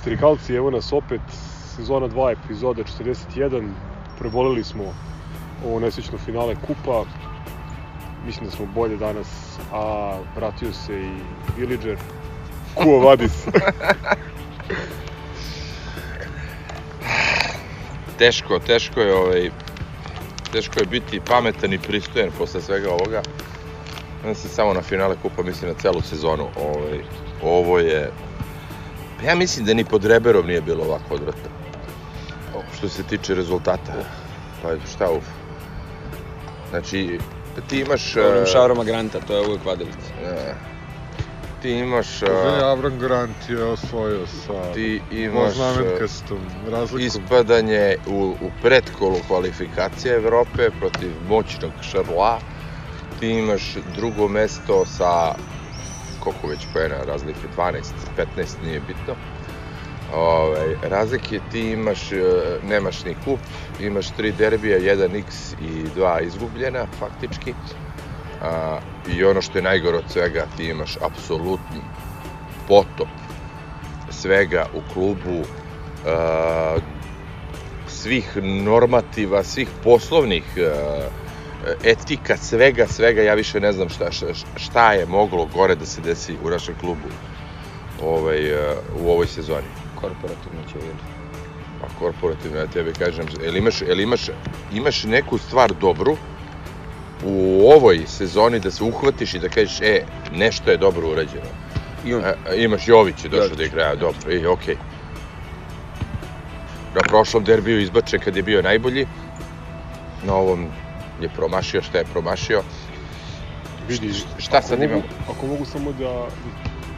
Pozdrav historikalci, evo nas opet, sezona 2, epizoda 41. Prebolili smo ovo nesvećno finale kupa. Mislim da smo bolje danas, a vratio se i Villager. Kuo Vadis. teško, teško je ovaj, teško je biti pametan i pristojan posle svega ovoga. Ne se samo na finale kupa, mislim na celu sezonu. Ovaj, ovo je, ja mislim da ni pod Reberom nije bilo ovako odvratno. Što se tiče rezultata. Pa šta uf. Znači, ti imaš... Govorim eh, Šavroma Granta, to je uvijek vadilica. eh, ti imaš... Zove Avram Grant je osvojio sa ti imaš... znamenkastom razlikom. ispadanje u, u predkolu kvalifikacije Evrope protiv moćnog Šarloa. Ti imaš drugo mesto sa koliko već pojena razlike, 12, 15, nije bitno. Ove, razlike ti imaš, e, nemaš ni kup, imaš tri derbija, 1x i dva izgubljena faktički. A, I ono što je najgore od svega, ti imaš apsolutni potop svega u klubu, a, svih normativa, svih poslovnih a, etika, svega, svega, ja više ne znam šta, šta, šta je moglo gore da se desi u našem klubu ovaj, a, u ovoj sezoni. Korporativno će vidjeti. Pa korporativno, ja tebi kažem, jel imaš, jel imaš, imaš neku stvar dobru u ovoj sezoni da se uhvatiš i da kažeš, e, nešto je dobro urađeno. I on, e, imaš Jović je došao Jović. da igra, dobro, i okej. Na prošlom derbiju izbačen kad je bio najbolji, na ovom je promašio šta je promašio. Vidi, šta sad imam? Ako mogu samo da,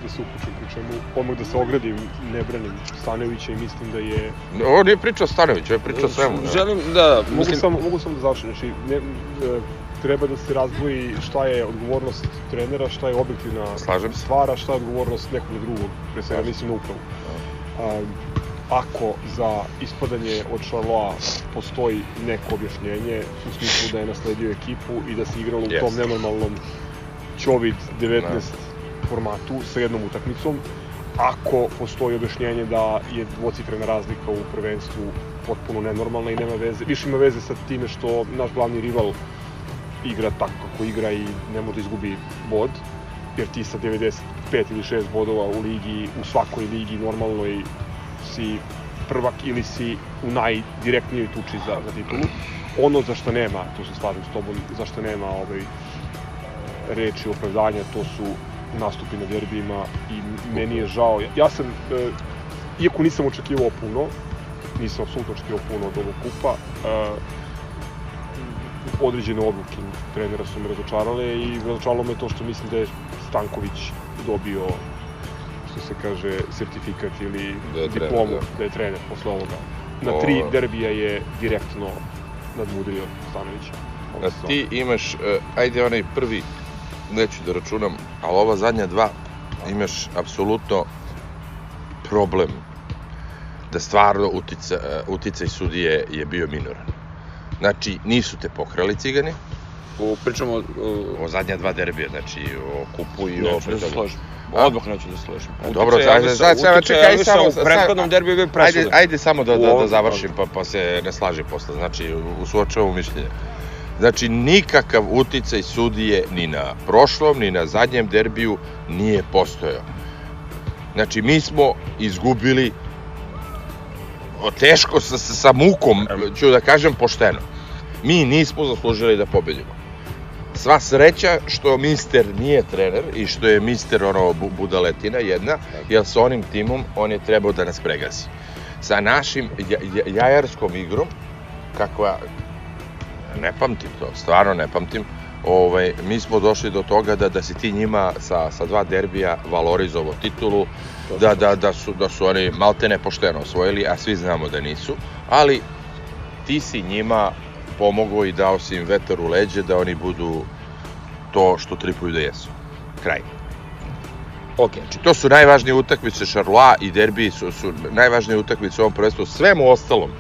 da se uključim pri čemu, da se ogradim, ne branim Stanovića i mislim da je... Ovo nije priča o Stanoviću, ovo je priča o svemu. ne? želim, da, Mogu, mislim, samo, mogu samo da završim, znači, ne, e, treba da se razdvoji šta je odgovornost trenera, šta je objektivna Slažem se. stvar, a šta je odgovornost nekog drugog, pre svega mislim na upravu. A, ako za ispadanje od Šarloa postoji neko objašnjenje, u smislu da je nasledio ekipu i da se igralo u tom Jeste. nenormalnom Čovid 19 formatu sa jednom utakmicom, ako postoji objašnjenje da je dvocifrena razlika u prvenstvu potpuno nenormalna i nema veze, više ima veze sa time što naš glavni rival igra tako kako igra i ne može da izgubi bod, jer ti sa 95 ili 6 bodova u ligi, u svakoj ligi normalnoj si prvak ili si u najdirektnijoj tuči za, za titulu. Ono za što nema, tu se slažem s tobom, za što nema ovaj, reči opravdanja, to su nastupi na derbijima i meni je žao. Ja, ja sam, e, iako nisam očekivao puno, nisam apsolutno očekivao puno od ovog kupa, e, određene odluke trenera su me razočarale i razočaralo me to što mislim da je Stanković dobio što se kaže sertifikat ili Da je trener, diplomu da. da je trener posle ovoga. Na tri Ovo- derbija je direktno nadmudrio Stanovića. sezone. ti imaš, e, ajde onaj prvi, neću da računam, ali ova zadnja dva imaš apsolutno problem da stvarno utica, e, uticaj sudije je bio minoran. Znači, nisu te pokrali cigani, u, pričamo o, o, o zadnja dva derbija, znači o kupu i o... neću da se. Odmah neću da se složim. dobro, Elvisa- sad- sad- uticaj čekaj, samo- u prethodnom derbiju bio Ajde, presudan. ajde samo da, da, da završim, pa, pa se ne slaže posle. Znači, u suočavu mišljenje. Znači, nikakav uticaj sudije ni na prošlom, ni na zadnjem derbiju nije postojao. Znači, mi smo izgubili teško, sa, sa, sa mukom, ću da kažem pošteno. Mi nismo zaslužili da pobedimo. Sva sreća što mister nije trener i što je mister ono bu- budaletina jedna, jer sa onim timom on je trebao da nas pregazi. Sa našim ja, ja, jajarskom igrom, kakva, ne pamtim to, stvarno ne pamtim, ovaj, mi smo došli do toga da, da si ti njima sa, sa dva derbija valorizovo titulu, da, da, da, su, da su oni malte nepošteno osvojili, a svi znamo da nisu, ali ti si njima pomogao i dao si im vetar u leđe da oni budu to što tripuju da jesu. Kraj. Ok, Znači, to su najvažnije utakmice, Šarloa i derbi su, su najvažnije utakmice u ovom prvenstvu. Svemu ostalom,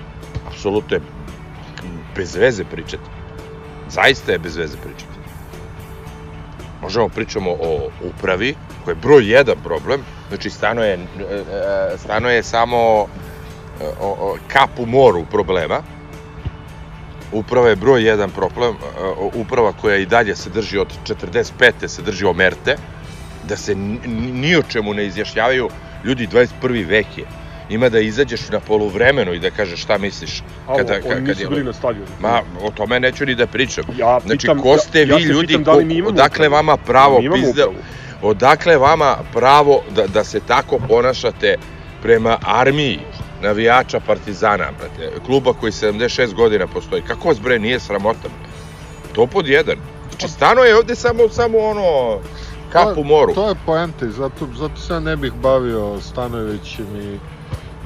apsolutno je bez veze pričati. Zaista je bez veze pričati. Možemo pričamo o upravi, koja je broj jedan problem, Znači, stano je, e, e, stano je samo e, o, o, kap u moru problema. Uprava je broj jedan problem, e, uprava koja i dalje se drži od 45. se drži omerte, da se ni, o čemu ne izjašnjavaju ljudi 21. vek je. Ima da izađeš na poluvremenu i da kažeš šta misliš. A, Kada- oni kad nisu bili na stadionu. Ma, o tome neću ni da pričam. Ja Znači, pitam, ko ste ja, vi ja ljudi, pitam da li mi ko- imamo odakle vama pravo, imamo pizda, odakle vama pravo da, da se tako ponašate prema armiji navijača Partizana, brate, kluba koji 76 godina postoji. Kako vas bre nije sramota? bre? To pod jedan. Znači, stano je ovde samo, samo ono, kap u moru. To je poenta i zato, zato se ja ne bih bavio Stanojevićem i,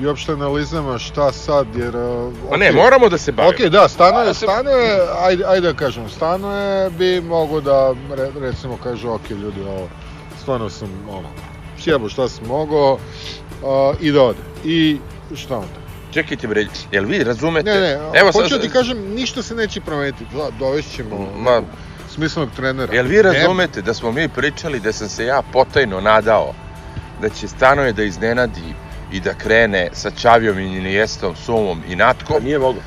i uopšte analizama šta sad, jer... uh, Ma ne, moramo da se bavimo. Ok, da, Stanoje, A, se- Stanoje, ajde, ajde da kažem, Stanoje bi mogo da, re, recimo, kaže, ok, ljudi, ovo, stvarno sam, ono, sjebo šta sam mogao, uh, i da ode. I šta onda? Čekajte bre, jel vi razumete? Ne, ne, Evo, hoću sad- da ti kažem, ništa se neće promeniti, da, dovešćemo Ma, smislenog trenera. Jel vi Ne- razumete da smo mi pričali da sam se ja potajno nadao da će Stanoje da iznenadi i da krene sa Čavijom i Inijestom, Sumom i Natkom? Pa nije mogo.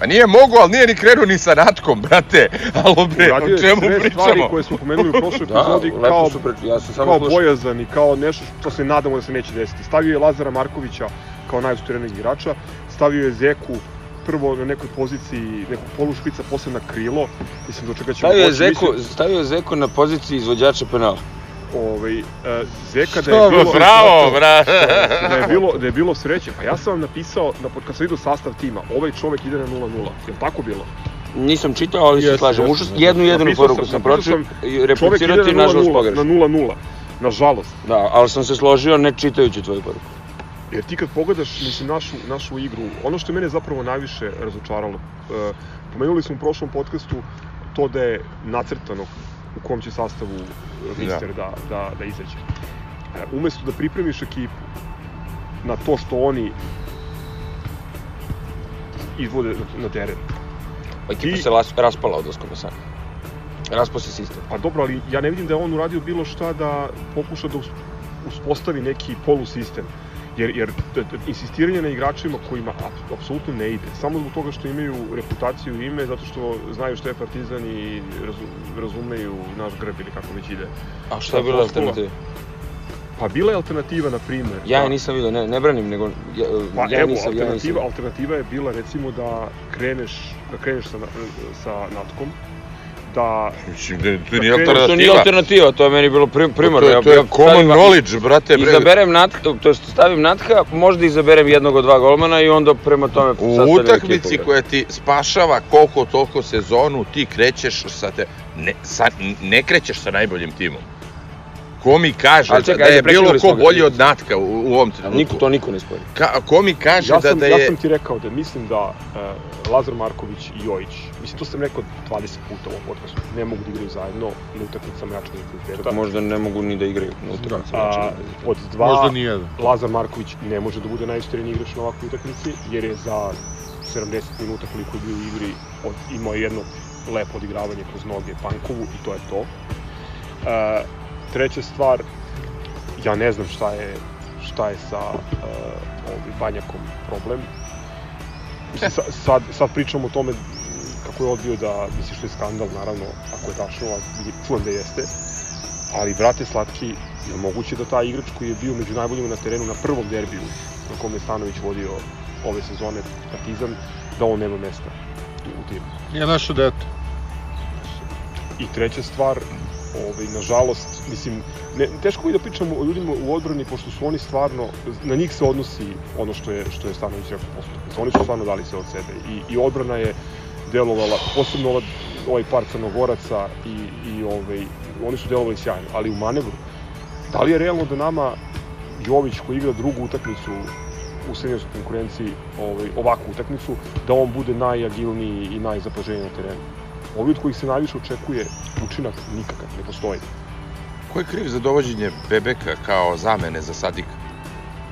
A nije mogo, ali nije ni krenuo ni sa Natkom, brate. Alo bre, Uradio o je čemu sve stvari pričamo? koje smo pomenuli u prošloj Da, epizodi lepo kao, su pre... Ja sam samo kao slušao. bojazan i kao nešto što se nadamo da se neće desiti. Stavio je Lazara Markovića kao najusturenijeg igrača, stavio je Zeku prvo na nekoj poziciji nekog polušpica, posle na krilo. Mislim, do čega ćemo Stavio je doći. Zeku, Mislim, stavio je Zeku na poziciji izvođača penala. Ovaj, e, Zeka da je bilo... Bravo, bra. da je bilo, da je bilo sreće. Pa ja sam vam napisao, na, kad sam vidio sastav tima, ovaj čovek ide na 0-0. Je li tako bilo? Nisam čitao, ali se slažem. Ušao sam jeste. jednu jedinu Napisao poruku sam- pročio replicirati na nažalost 0-0. pogrešno. Na 0-0. Nažalost. Da, ali sam se složio ne čitajući tvoju poruku. Jer ti kad pogledaš mislim, našu, našu igru, ono što je mene zapravo najviše razočaralo, e, pomenuli smo u prošlom podcastu to da je nacrtano u kom će sastavu Mister da, da, da izađe. E, umesto da pripremiš ekipu na to što oni izvode na, na teren. Pa ekipa Ti- se las, raspala odlaskom na san. Raspao se sistem. Pa dobro, ali ja ne vidim da je on uradio bilo šta da pokuša da us- uspostavi neki polusistem. Jer, jer insistiranje na igračima kojima ap- apsolutno ne ide, samo zbog toga što imaju reputaciju i ime, zato što znaju što je Partizan i razu, razumeju naš grb ili kako već ide. A šta je bila alternativa? Pa bila je alternativa, na primer. Ja je da- nisam vidio, ne, ne branim, nego ja, Pa ja evo, nisam, ja nisam. alternativa, alternativa je bila recimo da kreneš, da kreneš sa, sa natkom, da Mislim, da, to Da nije krenu- To nije alternativa. alternativa, to je meni bilo prim, primarno. To, je- to je common stavim- knowledge, brate. Bre. Izaberem Natka, to jest stavim Natka, možda izaberem jednog od dva golmana i onda prema tome U utakmici ekipu. koja ti spašava koliko toliko sezonu, ti krećeš sa te... Ne, sa, ne krećeš sa najboljim timom. Ko mi kaže čekaj, da ajde, je bilo ko bolji od Natka u, u ovom trenutku? Niko, to niko ne spori. Ka, ko mi kaže Ja da, sam, da ja je... sam ti rekao da mislim da uh, Lazar Marković i Jojić, mislim to sam rekao 20 puta u ovom podcastu, ne mogu da igraju zajedno na utakmicama jačeg intenziteta. Čak možda ne mogu ni da igraju na utakmici. A, od dva, Možda ni jedan. Lazar Marković ne može da bude najustareniji igrač na ovakvoj utakmici, jer je za 70 minuta koliko je bio u igri od, imao je jedno lepo odigravanje kroz noge Pankovu i to je to. E, treća stvar, ja ne znam šta je, šta je sa e, ovim Banjakom problem. Mislim, sa, sad, sad pričamo o tome kako je odbio da, mislim što je skandal, naravno, ako je tačno, a čujem da jeste. Ali, brate Slatki, je moguće da taj igrač koji je bio među najboljima na terenu na prvom derbiju na kome je Stanović vodio ove sezone Partizan, da on nema mesta u, timu. Nije naše dete. I treća stvar, ovaj, nažalost, mislim, ne, teško je da pričamo o ljudima u odbrani, pošto su oni stvarno, na njih se odnosi ono što je, što je Stanović rekao posle. Oni su stvarno dali sve od sebe i, i odbrana je delovala, posebno ova, ovaj par crnogoraca i, i ovaj, oni su delovali sjajno, ali u manevru, da li je realno da nama Jović koji igra drugu utakmicu u seniorskoj konkurenciji ovaj, ovakvu utakmicu, da on bude najagilniji i najzapaženiji na terenu. Ovi od kojih se najviše očekuje učinak nikakav, ne postoji. Ko je kriv za dovođenje Bebeka kao zamene za Sadika?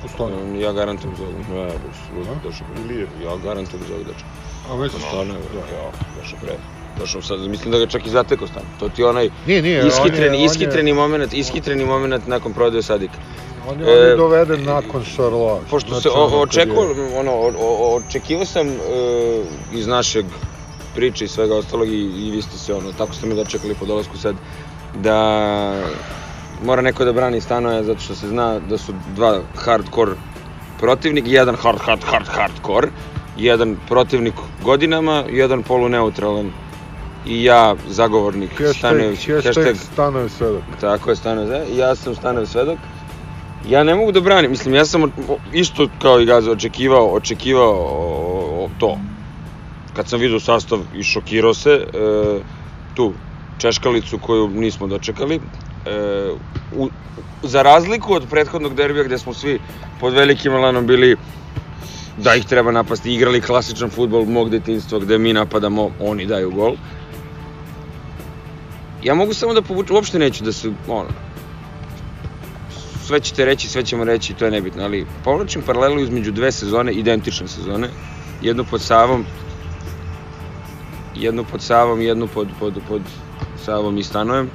Postoji. Um, Ja garantujem za ovog. Došao pre. Ili je. Ja garantujem za ovog dečka. A već Stvarno, ja, ja, došao pre. Došao sad, mislim da ga čak i zatekao stan. To ti je onaj Nije, nije. on je- ishitreni, on je- ishitreni moment, ishitreni moment nakon prodaje Sadika. On je, on E, je doveden nakon Šarloa. Pošto Znači, se kad očekuo, ono, o- o- očekivao sam e, iz našeg priče i svega ostalog i, i vi ste se ono, tako ste me dočekali po dolasku sad, da mora neko da brani stanoja zato što se zna da su dva hardcore protivnik, jedan hard, hard, hard, hardcore, jedan protivnik godinama, jedan poluneutralan i ja zagovornik Hashtag, Stanojević, hashtag Stanojev svedok. tako je Stanojev svedok, ja sam Stanojev svedok. Ja ne mogu da branim, mislim, ja sam isto kao i Gaza očekivao, očekivao o, o, to. Kad sam vidio sastav i šokirao se, e, tu češkalicu koju nismo dočekali, e, u, za razliku od prethodnog derbija gde smo svi pod velikim elanom bili da ih treba napasti, igrali klasičan futbol mog detinjstva gde mi napadamo, oni daju gol. Ja mogu samo da povučem, uopšte neću da se, ono, sve ćete reći, sve ćemo reći, to je nebitno, ali povlačim paralelu između dve sezone, identične sezone, jednu pod Savom, jednu pod Savom, jednu pod, pod, pod Savom i Stanojem.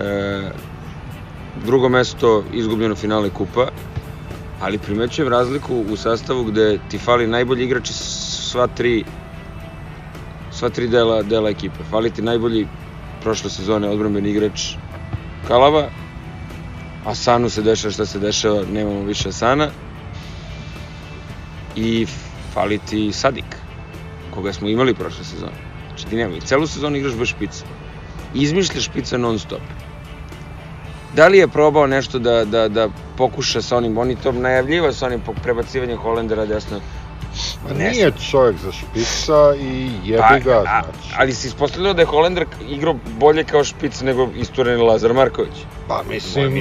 E, drugo mesto izgubljeno finale kupa, ali primećujem razliku u sastavu gde ti fali najbolji igrači sva tri sva tri dela, dela ekipe. Fali ti najbolji prošle sezone odbrambeni igrač Kalava, a Sanu se dešava šta se dešava, nemamo više Sana. I fali ti Sadik, koga smo imali prošle sezone. Znači ti nema, celu sezonu igraš bez špica. Izmišljaš špica non stop. Da li je probao nešto da, da, da pokuša sa onim, on je to najavljiva sa onim prebacivanjem Holendera desno. Ma Ne nije čovjek za špica i jebi ga, a, znači. ali se ispostavljalo da je Holender igrao bolje kao špic nego istureni Lazar Marković. Pa Moje mislim,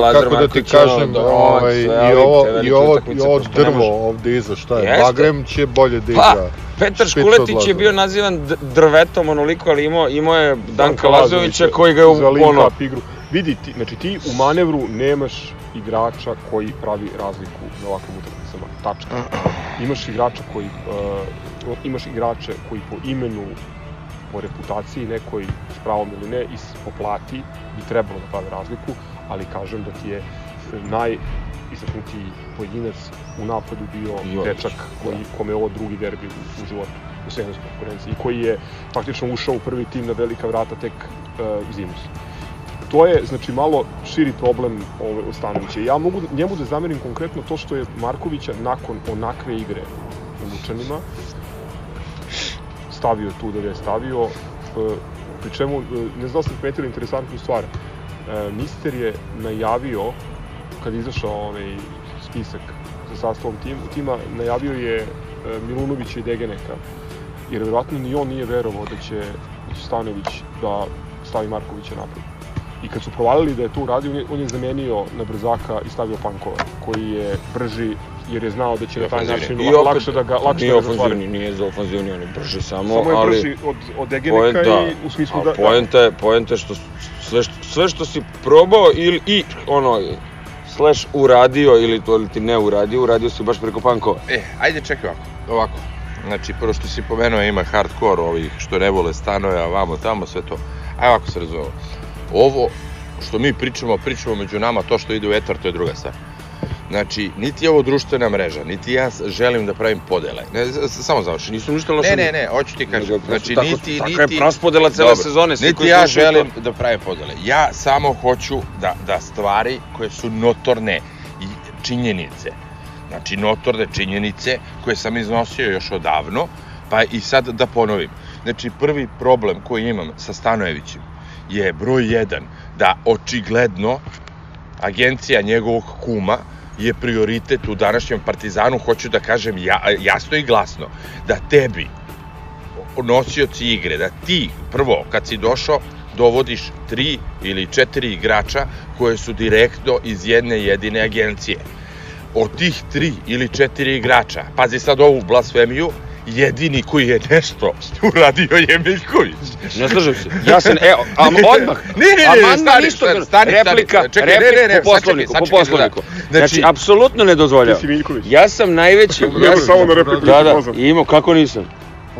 da kako da ti Marković je ono kažem, da- ovaj, i ovo, i ovo, i ovo drvo ovde iza, šta je, Jeste. Bagrem će bolje da Pa, igra. Petar špicu od Škuletić je bio nazivan drvetom onoliko, ali imao, imao je Danka Lazovića Lazovića koji ga je u, ono, igru. Vidi, ti, znači ti u manevru nemaš igrača koji pravi razliku na ovakvim utakmicama. Tačka. Imaš igrača koji, uh, imaš igrače koji po imenu, po reputaciji nekoj, s pravom ili ne, i po plati bi trebalo da prave razliku, ali kažem da ti je najistaknutiji pojedinac u napadu bio Jović, dečak koji, kome je ovo drugi derbi u, u životu u seniorskoj konkurenciji i koji je faktično ušao u prvi tim na velika vrata tek uh, zimus. To je, znači, malo širi problem ove, od Stanovića. Ja mogu da- njemu da zamerim konkretno to što je Markovića nakon onakve igre u Lučanima stavio tu da je stavio, e, pri čemu, e, ne znam da ste primetili interesantnu stvar, e, Mister je najavio, kad je izašao onaj spisak sa sastavom tim, tima, najavio je Milunovića i Degeneka, jer verovatno ni on nije verovao da će Stanović da stavi Markovića napred. I kad su provalili da je to uradio, on je, on je zamenio na brzaka i stavio Pankova, koji je brži, jer je znao da će na taj način I opet, lakše da ga, lakše nije da ga ofanzivni, nije za ofanzivni, on je brži samo, Samo je ali... brži od, od Poenta, i u smislu a da... poenta je, poenta je što sve što, sve što si probao ili i ono slash uradio ili to ili ti ne uradio, uradio si baš preko pankova. E, ajde čekaj ovako, ovako. Znači, prvo što si pomenuo ima hardcore ovih što ne vole stanove, a vamo tamo, sve to. Ajde ovako se razumemo. Ovo što mi pričamo, pričamo među nama, to što ide u etar, to je druga stvar. Znači, niti je ovo društvena mreža, niti ja želim da pravim podele. Ne, samo završim. Nisam ništa loše. Ne, ne, ne, hoću ti kažem. Znači, tako, niti, tako niti... je raspodela cele Dobro. sezone. Svi Niti ja želim to- da pravim podele. Ja samo hoću da, da stvari koje su notorne i činjenice, znači notorne činjenice koje sam iznosio još odavno, pa i sad da ponovim. Znači, prvi problem koji imam sa Stanojevićem je broj 1, da očigledno agencija njegovog kuma je prioritet u današnjem Partizanu, hoću da kažem ja, jasno i glasno, da tebi nosioci igre, da ti prvo kad si došao dovodiš tri ili četiri igrača koje su direktno iz jedne jedine agencije. Od tih tri ili četiri igrača, pazi sad ovu blasfemiju, jedini koji je nešto uradio je Miljković. Ne slažem se. Ja sam, evo, am, odmah. Ne, ne, ne, Amandman stani, stani, stani, replika, stani, čekaj, ne, replika ne, ne, po poslovniku, sačekaj, po poslovniku. da. Znači, Znači, apsolutno ne Ti dozvoljavam. si Miljković. Ja sam najveći, ja Ja sam, samo na repliku da, da, imao, kako nisam?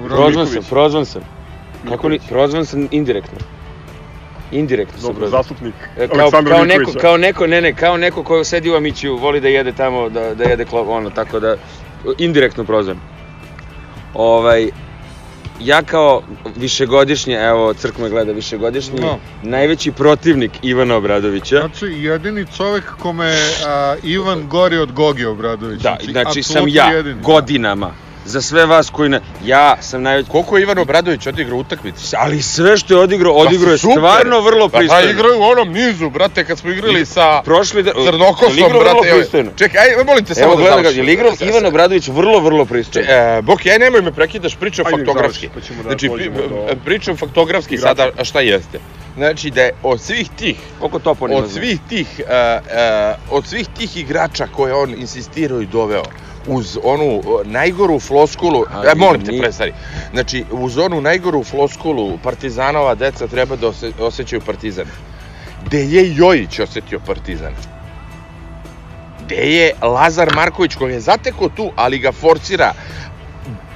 Prozvan sam, prozvan sam. Kako ni, prozvan sam indirektno. Indirektno su Dobro, zastupnik E, Kao, Aleksandra kao, neko, Nikolića. kao neko, ne ne, kao neko ko sedi u Amiću, voli da jede tamo, da, da jede klo, ono, tako da, indirektno prozvan. Ovaj, ja kao višegodišnji, evo, Crk me gleda višegodišnji, No. najveći protivnik Ivana Obradovića. Znači, jedini čovek kome a, Ivan gori od Gogi Obradovića. Da, znači sam apsolutno ja, jedini. godinama. Za sve vas koji ne... Ja sam najveći... Koliko je Ivan Obradović odigrao utakmice? Ali sve što je odigrao, odigrao je Pa stvarno vrlo Pa, pa pristojno. igrao je u onom nizu, brate, kad smo igrali sa Prošli da... Crnokosom, Jel igrao vrlo brate. evo, pristojno? Čekaj, aj, molim te samo Evo da gledaj ga, završim. je li igrao Ivan. Obradović vrlo, vrlo pristojno? E, Boki, aj nemoj me prekidaš, pričam Ajde, faktografski. završi, pa da znači, do- pričam faktografski sada, šta jeste. Znači da je od svih tih, Koliko to ponima od svih tih, uh, uh, od svih tih igrača koje on insistirao i doveo, uz onu najgoru floskulu, Ali e, molim te nije- prestani, znači uz onu najgoru floskulu Partizanova deca treba da ose, osjećaju Partizan. Gde je Jojić osetio Partizan? Gde je Lazar Marković koji je zateko tu, ali ga forcira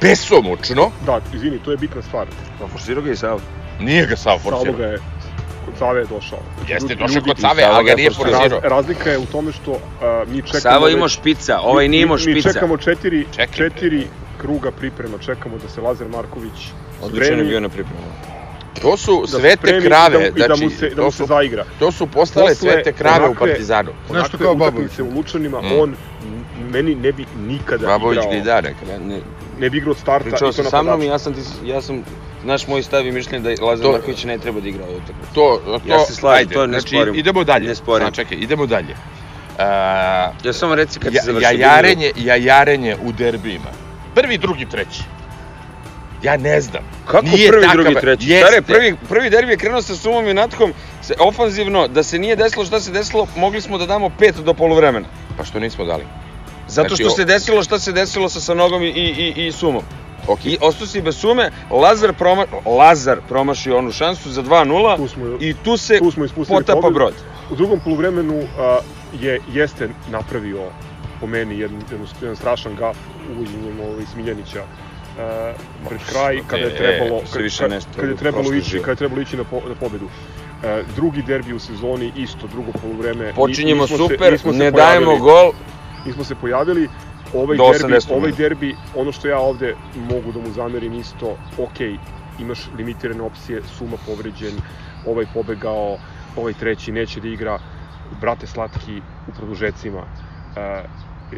besomučno, Da, izvini, to je bitna stvar. Pa forsirao ga i Savo. nije ga Savo Savo forsirao. ga je, kod Save je došao. Jeste došao kod Save, ali ga nije je. Raz, razlika je u tome što a, mi čekamo... Savo imao špica, ovaj nije imao mi, mi špica. čekamo četiri, Čekaj, četiri kruga priprema, čekamo da se Lazar Marković Odličan je spremi, bio na pripremu. To su da svete spremi krave, i da, i da znači, mu se, da to mu se su, zaigra. to su postale Posle svete krave u onakve- Partizanu. Nešto Onakve kao Babović. u Lučanima, Mm. on meni ne bi nikada Babović igrao, da nekada. Ja, ne, ne bi igrao od starta pričao i to sam sa mnom i ja sam, ti, ja sam, znaš moj stav i mišljenje da Lazar To- Marković ne treba da igra ovu utakmicu. To, to, Ja se slažem, ajde, to ne znači, sporim. idemo dalje. Ne sporim. Znači, čekaj, idemo dalje. Uh, Ja samo reci kad ja, se završi. jajarenje, jajarenje u derbijima. Prvi, drugi, treći. Ja ne znam. Kako Nije prvi, takav- drugi, treći? Jeste. Stare, prvi, prvi derbi je krenuo sa sumom i natkom, se, ofanzivno, da se nije desilo šta se desilo, mogli smo da damo pet do poluvremena. Pa što nismo dali? Zato Znači, što o- se desilo šta se desilo sa Sanogom i, i, i, i sumom. Ok. I ostao si bez sume, Lazar, proma, Lazar promašio onu šansu za 2-0 Tu smo, i tu se tu smo potapa pobedu. brod. U drugom poluvremenu a, je jeste napravio po meni jedan, jedan, jedan strašan gaf uvođenjem ovaj, Smiljanića a, pred kraj kada je e, trebalo sve više kad, nešto, kad je trebalo ići život. kad je trebalo ići na, po, na pobedu. E, drugi derbi u sezoni isto drugo poluvreme. Počinjemo nismo se- super, nismo se ne pojavili. dajemo gol, nismo se pojavili. Ovaj Do derbi, 80 ovaj derbi, ono što ja ovde mogu da mu zamerim isto, ok, imaš limitirane opcije, Suma povređen, ovaj pobegao, ovaj treći neće da igra, brate slatki u produžecima. E,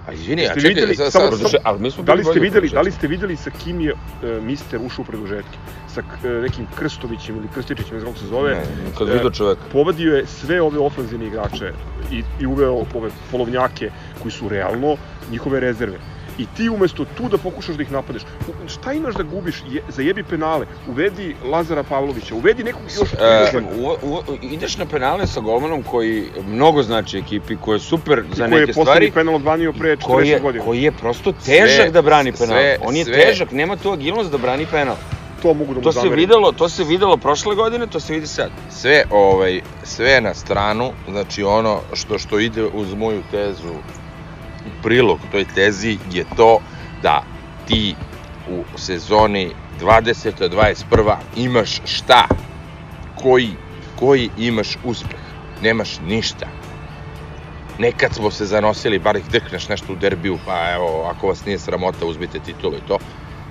A izvini, a čekaj, videli- sad, samo- sad, Produže- ali mi smo da li ste videli, da li ste videli sa kim je e, mister ušao u produžetke? Sa e, nekim Krstovićem ili Krstičićem, ne znam se zove. Ne, kad E, vidio čoveka. Povadio je sve ove ofenzivne igrače i, i uveo ove polovnjake koji su realno njihove rezerve. I ti umesto tu da pokušaš da ih napadeš, šta imaš da gubiš? Je, zajebi penale, uvedi Lazara Pavlovića, uvedi nekog još... E, u, u, ideš na penale sa golmanom koji mnogo znači ekipi, koji je super za koji je neke poslednji stvari, penal odbranio pre 40 koji je, godina. koji je prosto težak da brani penal. sve- On je sve- težak, nema tu agilnost da brani penal. To mogu da mu To se zamerim. videlo, to se videlo prošle godine, to se vidi sad. sve ovaj sve na stranu, znači ono što što ide uz moju tezu u prilog toj tezi je to da ti u sezoni 20. 21. imaš šta? Koji, koji imaš uspeh? Nemaš ništa. Nekad smo se zanosili, bar ih drkneš nešto u derbiju, pa evo, ako vas nije sramota, uzmite titulu i to.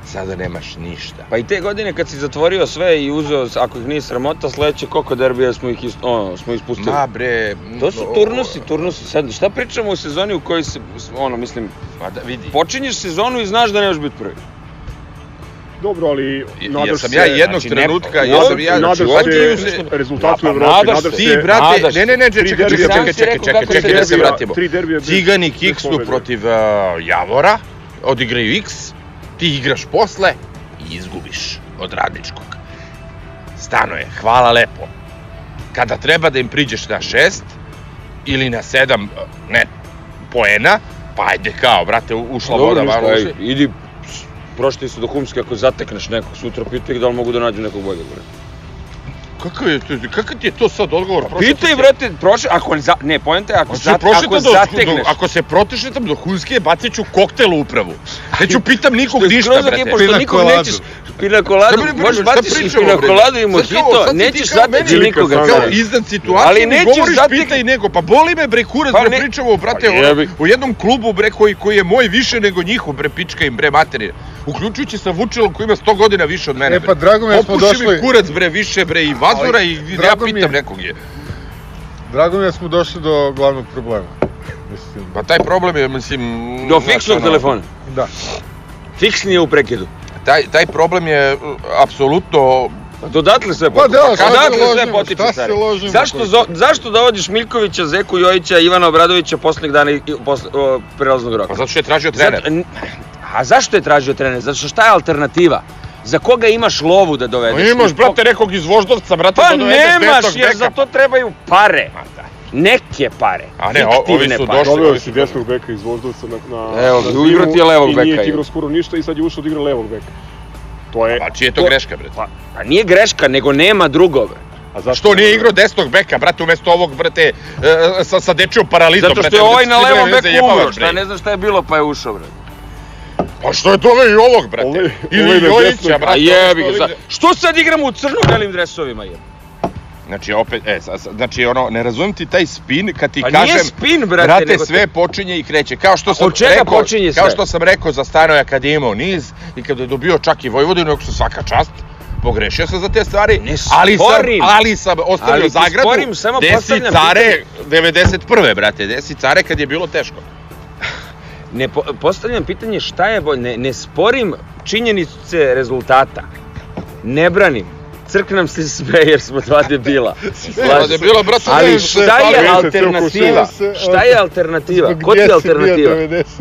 Sada nemaš ništa. Pa i te godine kad si zatvorio sve i uzeo, ako ih nije sramota, sledeće koliko derbija smo ih is, ono, smo ispustili. Ma bre... To su turnusi, turnusi. Sad, šta pričamo u sezoni u kojoj se, ono, mislim, Pa da vidi. počinješ sezonu i znaš da nemaš biti prvi. Dobro, ali nadaš Ja sam se... ja jednog znači, ne- trenutka, ovdje- ja sam ja... nadaš znači, ovdje se rezultatu Ja, u pa Evropi, nadaš nadaš se. Ti, se... brate, nadaš ne, ne, ne, čekaj, Tri čekaj, derbija, čekaj, sam ti čekaj, rekao čekaj, kako čekaj, se da se desilo. vratimo. Tri derbija bez- Cigani bez kiksnu pobede. protiv uh, Javora, odigraju X, ti igraš posle i izgubiš od radničkog. Stano je, hvala lepo. Kada treba da im priđeš na šest ili na sedam, ne, poena, pa ajde kao, brate, ušla voda, malo uši. idi, prošli su do Humske, ako zatekneš nekog sutra, pitaj da li mogu da nađu nekog boljeg. bre. Kakav je, to- kakav ti je to sad odgovor? Prošeta Pitaj, brate, prošle, ako, za, ne, pojente, ako, Ako, za, se prošetam ako do, zategneš, do, ako se protešetam do Hunske, bacit ću koktel u upravu. Neću pitam nikog Što je ništa, skroz brate. pošto Pina nikog coladu. nećeš, pina koladu, Šta mi- možeš baciš i koladu i Sad kao- mojito, nećeš zateći nikoga. kao Ali mi nećeš govoriš pitaj nego, pa boli me bre kurac, Pa bre ne- pričamo, brate, Pa u jednom klubu bre koji, koji je moj više nego njihov, bre pička im bre materina. Uključujući sa Vučelom koji ima 100 godina više od mene. E, bre. pa drago mi je da smo Popuši mi došli- kurac bre više bre i vazora Ali, i ja mi je- pitam nekog je. Drago mi je da smo došli do glavnog problema. Mislim, Pa taj problem je, mislim... Do fiksnog ono, telefona. da. Fiksni je u prekidu. Taj, taj problem je uh, apsolutno Pa dodatle sve Pa potiče. da, šta se Odatle sve ložimo, potiče, šta se stari. ložimo, Zašto, zo, zašto dovodiš Miljkovića, Zeku Jojića, Ivana Obradovića poslednjih dana i, posle, o, prelaznog roka? Pa zato što je tražio trener. Zato- a zašto je tražio trener? Zato što šta je alternativa? Za koga imaš lovu da dovedeš? Pa imaš, I brate, nekog iz Voždovca, brate, Pa da dovedeš nemaš, desnog jer beka. za to trebaju pare. Neke pare. A ne, o- ovi su pare. došli- Doveo si desnog beka iz Voždovca na, na, Evo, na igrao ti je levog i beka, nije je. ti igrao skoro ništa i sad je ušao da igra levog beka. To je... Pa čije je to to- greška, brate? Pa, pa nije greška, nego nema drugove. A zašto Što nije igrao desnog beka, brate, umesto ovog, brate, e, sa, sa dečijom paralizom, Zato što brate, je ovaj brate, na levom beku jebavaš, umro, šta ne znam šta je bilo pa je ušao, bre. Pa što je doveo i ovog, brate? Ili Jojića, brate. A jebi ga, što za- što sad igramo u crno-belim dresovima, je? Znači, opet, e, znači, ono, ne razumem ti taj spin kad ti Pa kažem... nije spin, brate, Brate, nego sve te- počinje i kreće. Kao što sam od čega rekao, počinje Kao sve? što sam rekao za Stanoja kad je imao niz i kad je dobio čak i Vojvodinu, što svaka čast, pogrešio sam za te stvari, Ne ali sam, sporim. ali sam ostavio Ali zagradu, sporim, samo desi care 91. brate, desi care kad je bilo teško. Ne po, postavljam pitanje šta je bolje, ne, ne sporim činjenice rezultata. Ne branim. Crknam se sve jer smo dva debila. Da se. bilo, brate, Ali šta je alternativa? Šta je alternativa? Ko ti je alternativa? 91.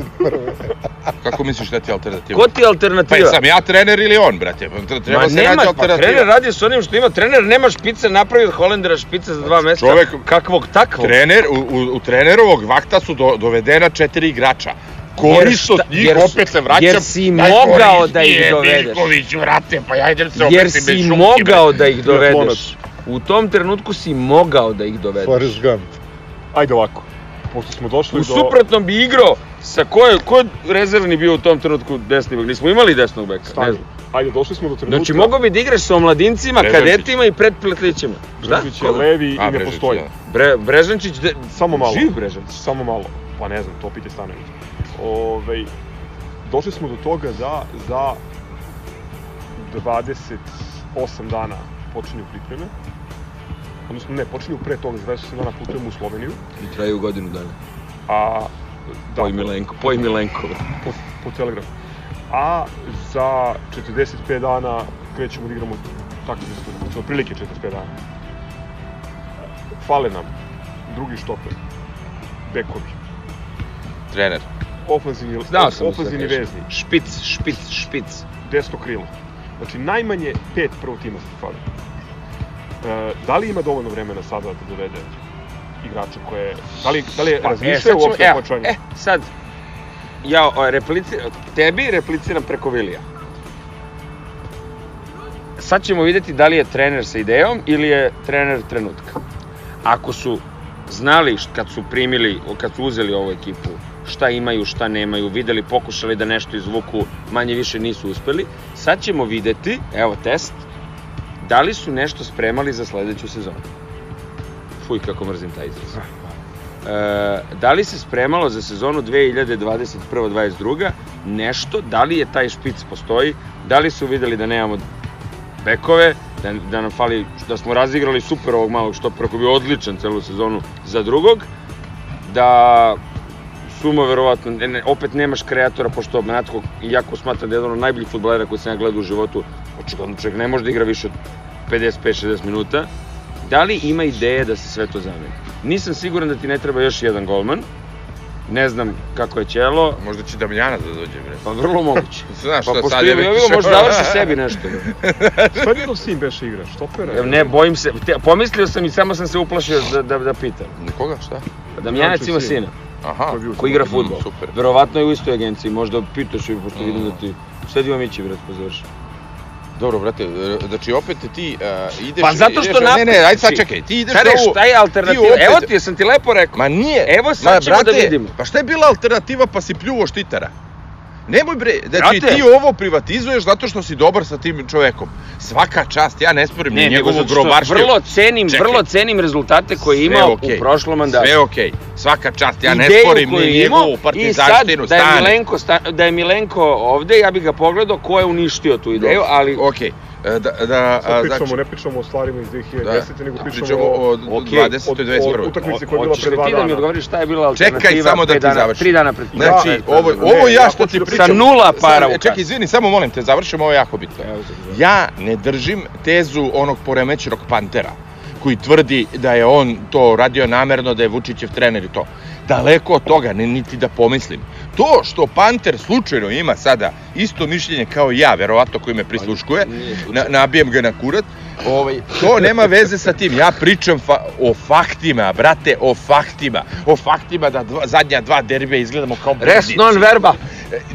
Kako misliš da ti je alternativa? Ko ti je Pa alternativa? sam ja trener ili on, brate? Treba Ma se nemaš, pa trener radi s onim što ima. Trener nema špice, napravi od Holendera špice za dva meseca. čovek- kakvog takvog. Trener, u, u, u trenerovog vakta su do, dovedena četiri igrača. Korist od njih, jer opet se vraćam. jer si mogao da ih dovedeš. Miljković, vrate, pa ja idem se Jer obesim bez si mogao da ih dovedeš. U tom trenutku si mogao da ih dovedeš. Forrest Gump. Ajde ovako. Pošto smo došli U do... suprotnom bi igrao sa ko je, ko je rezervni bio u tom trenutku desni bek? Nismo imali desnog beka. Ne Stani. znam. Ajde, došli smo do trenutka... Znači mogao bi da igraš sa omladincima, Brežančić. kadetima i predpletlićima. Šta? Brežić je levi A, i ne postoji. da. Bre, Brežančić, de, Samo malo. živ Brežančić. Samo malo. Pa ne znam, to pite Stanović. Ove, došli smo do toga da za 28 dana počinju pripreme. Odnosno ne, počinju pre toga, za 28 dana putujemo u Sloveniju. I traju godinu dana. A, da, Poj Milenko, poj Milenko. po, po telegrafu. A za 45 dana krećemo da igramo takmičarsku utakmicu, otprilike 45 dana. Fale nam drugi štoper, bekovi, Trener. Ofanzivni, Znao sam da ofanzivni vezni, Špic, špic, špic. desno krilo. Znači najmanje pet prvog tima se fale. E, da li ima dovoljno vremena sada da dovede igrača koje... Da li, da li je Pa, razmišljao sad ćemo- uopšte o evo, pojačanju? E, sad, ja o, replici, tebi repliciram preko Vilija. Sad ćemo vidjeti da li je trener sa idejom ili je trener trenutka. Ako su znali kad su primili, kad su uzeli ovu ekipu, šta imaju, šta nemaju, videli, pokušali da nešto izvuku, manje više nisu uspeli, sad ćemo videti, evo test, da li su nešto spremali za sledeću sezonu. Fuj, kako mrzim taj izraz. E, da li se spremalo za sezonu 2021-2022 nešto, da li je taj špic postoji, da li su videli da nemamo bekove, da, da nam fali, da smo razigrali super ovog malog štopera koji je bio odličan celu sezonu za drugog, da Suma verovatno, ne, ne, opet nemaš kreatora, pošto Matko, iako smatram da je jedan od najboljih futbolera koji sam ja gledao u životu, očigledno čovjek ne može da igra više od 55-60 minuta, da li ima ideje da se sve to zameni? Nisam siguran da ti ne treba još jedan golman, ne znam kako je Ćelo, Možda će Damljanac da dođe, bre. pa vrlo moguće. Znaš Pa šta pošto sad je već... možda završi sebi nešto. Šta je njegov sin beše igra? Štopera? Evo, Ne, bojim se, te, pomislio sam i samo sam se uplašio da, da, da pitam. Koga, šta? Damjanac ima sin. sina. Aha. Ko koji igra fudbal. super. Verovatno je u istoj agenciji, možda pitaš i pošto vidim Mm. da ti... Sad ima Mići, bret, pa završi. Dobro, brate, znači opet ti uh, ideš... Pa zato što ideš, napad- Ne, ne, ajde sad čekaj, ti ideš Šta na reš, ovu... šta je alternativa? ti opet- Evo ti, jesam ti lepo rekao. Ma nije. Evo sad ćemo da vidimo. Pa šta je bila alternativa pa si pljuo štitara? Nemoj bre, znači Brate. ti ovo privatizuješ zato što si dobar sa tim čovekom. Svaka čast, ja ne sporim ni nego njegovu grobarštinu. Vrlo cenim, Čekaj. vrlo cenim rezultate koje je imao okej. u prošlom mandatu. Sve okej, svaka čast, ja ne Ideju sporim ni njegovu I sad partizanštinu, da je. Milenko, da je Milenko ovde, ja bih ga pogledao ko je uništio tu ideju, ali Okej, e, da, da, Sad a, pričamo, znači, ne pričamo o stvarima iz 2010. da, nego pričamo, pričamo o okej, 20. od- i 21. od utakmice koja je bila hoćeš pre dva ti da mi dana. odgovoriš šta je bila alternativa Čekaj, samo da ti dana, završim. tri dana pred Znači, Ja, ovo, ne, ovo ja ja što ti da pričam... Sa nula para u Čekaj, kasi. izvini, samo molim te, završimo, ovo je jako bitno. Ja ne držim tezu onog poremećenog Pantera, koji tvrdi da je on to radio namerno, da je Vučićev trener i to. Daleko od toga, ne, niti da pomislim. To što Panter slučajno ima sada isto mišljenje kao ja, verovatno koji me prisluškuje, na, nabijem ga na kurat, ovaj, to nema veze sa tim. Ja pričam fa o faktima, brate, o faktima. O faktima da dva, zadnja dva derbija izgledamo kao Res bednici non verba.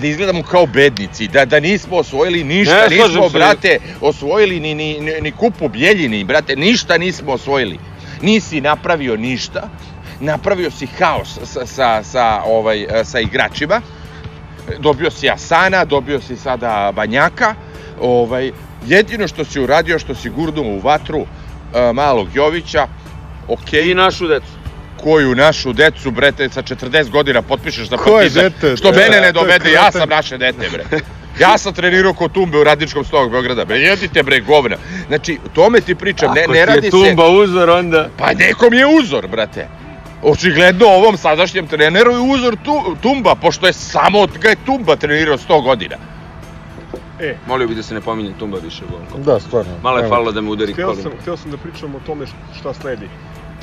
da izgledamo kao bednici, da, da nismo osvojili ništa, Ne, nismo, se. brate, osvojili ni, ni, ni, ni kupu Bjeljini, brate, ništa nismo osvojili. Nisi napravio ništa, napravio si haos sa, sa, sa, ovaj, sa igračima, dobio si Asana, dobio si sada Banjaka, ovaj, jedino što si uradio, što si gurnuo u vatru e, malog Jovića, okej, I našu decu. koju našu decu, brete, sa 40 godina potpišeš za Koje partizan. dete? Što E, mene ne je dovede, ja sam naše dete, bre. Ja sam trenirao kod Tumbe u Radničkom stogu Beograda. Bre, jedite bre, govna. Znači, tome ti pričam, ne, Ako ne ti radi je se... tumba uzor, onda... Pa nekom je uzor, brate. Očigledno ovom sadašnjem treneru je uzor tu, Tumba, pošto je samo od ga je Tumba trenirao 100 godina. E, Molio bih da se ne pominje tumba više, Bonko. Da, stvarno. Malo je Evo. falilo da me udari hteo kolima. sam, hteo sam da pričam o tome šta sledi.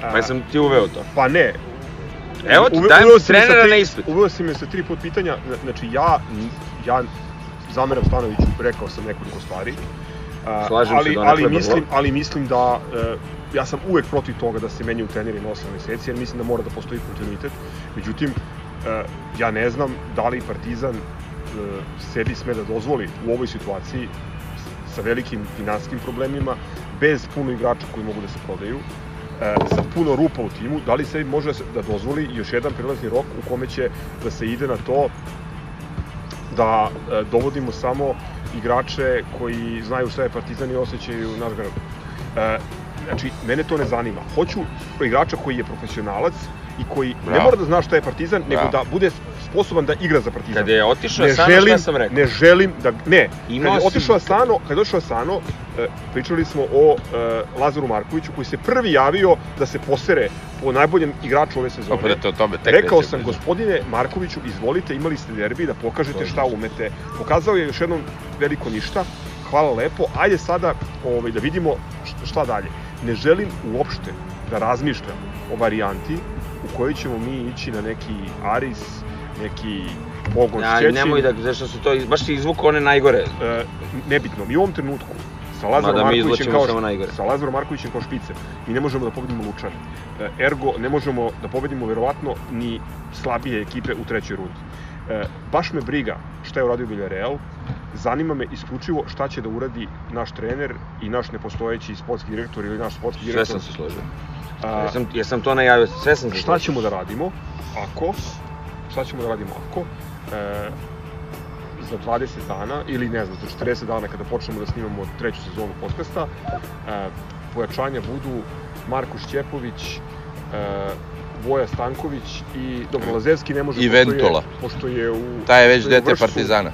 A, Pa sam ti uveo to. Pa ne. Evo ti, dajem trenera tri- na ispit. Uveo si me sa tri put pitanja, Zna- znači ja, ja zameram Stanoviću, rekao sam nekoliko stvari. A, Slažem se ali, donekle ali vrlo. mislim, ali mislim da e, ja sam uvek protiv toga da se menjaju treneri na 8 meseci, jer mislim da mora da postoji kontinuitet. Međutim, e, ja ne znam da li Partizan e, sebi sme da dozvoli u ovoj situaciji sa velikim finanskim problemima, bez puno igrača koji mogu da se prodaju, e, sa puno rupa u timu, da li se može da dozvoli još jedan prelazni rok u kome će da se ide na to da dovodimo samo igrače koji znaju šta je Partizan i osjećaju naš grad. Znači, mene to ne zanima. Hoću igrača koji je profesionalac i koji ne Bravo. mora da zna šta je Partizan, nego Bravo. da bude sposoban da igra za Partizan. Kada je otišao ne Sano, želim, šta sam rekao? ne želim da, ne, Imao kad si- je otišao Sano, kad je otišao Sano, e, pričali smo o e, Lazaru Markoviću koji se prvi javio da se posere po najboljem igraču ove sezone. Opet da te o tome tek Rekao sam, pričati. gospodine Markoviću, izvolite, imali ste derbi da pokažete šta umete. Pokazao je još jednom veliko ništa, hvala lepo, ajde sada ovaj, da vidimo šta dalje. Ne želim uopšte da razmišljam o varijanti u kojoj ćemo mi ići na neki Aris, neki pogon Ja, nemoj da, zašto su to, baš si izvukao one najgore. E, nebitno, mi u ovom trenutku sa Lazarom mi Markovićem kao sa Lazarom Markovićem kao špice mi ne možemo da pobedimo Lučane. E, ergo ne možemo da pobedimo verovatno ni slabije ekipe u trećoj rundi. E, baš me briga šta je uradio Villarreal, zanima me isključivo šta će da uradi naš trener i naš nepostojeći sportski direktor ili naš sportski Sve direktor. sam se složio. A, Jesam, jesam to najavio, sve sam se šta ćemo da radimo ako šta ćemo da radimo ako e, za 20 dana ili ne znam, za 40 dana kada počnemo da snimamo treću sezonu podcasta e, pojačanja budu Marko Šćepović e, Voja Stanković i dobro Lazevski ne može I pošto je- Ventola. pošto je u Taj je već je dete. Partizana.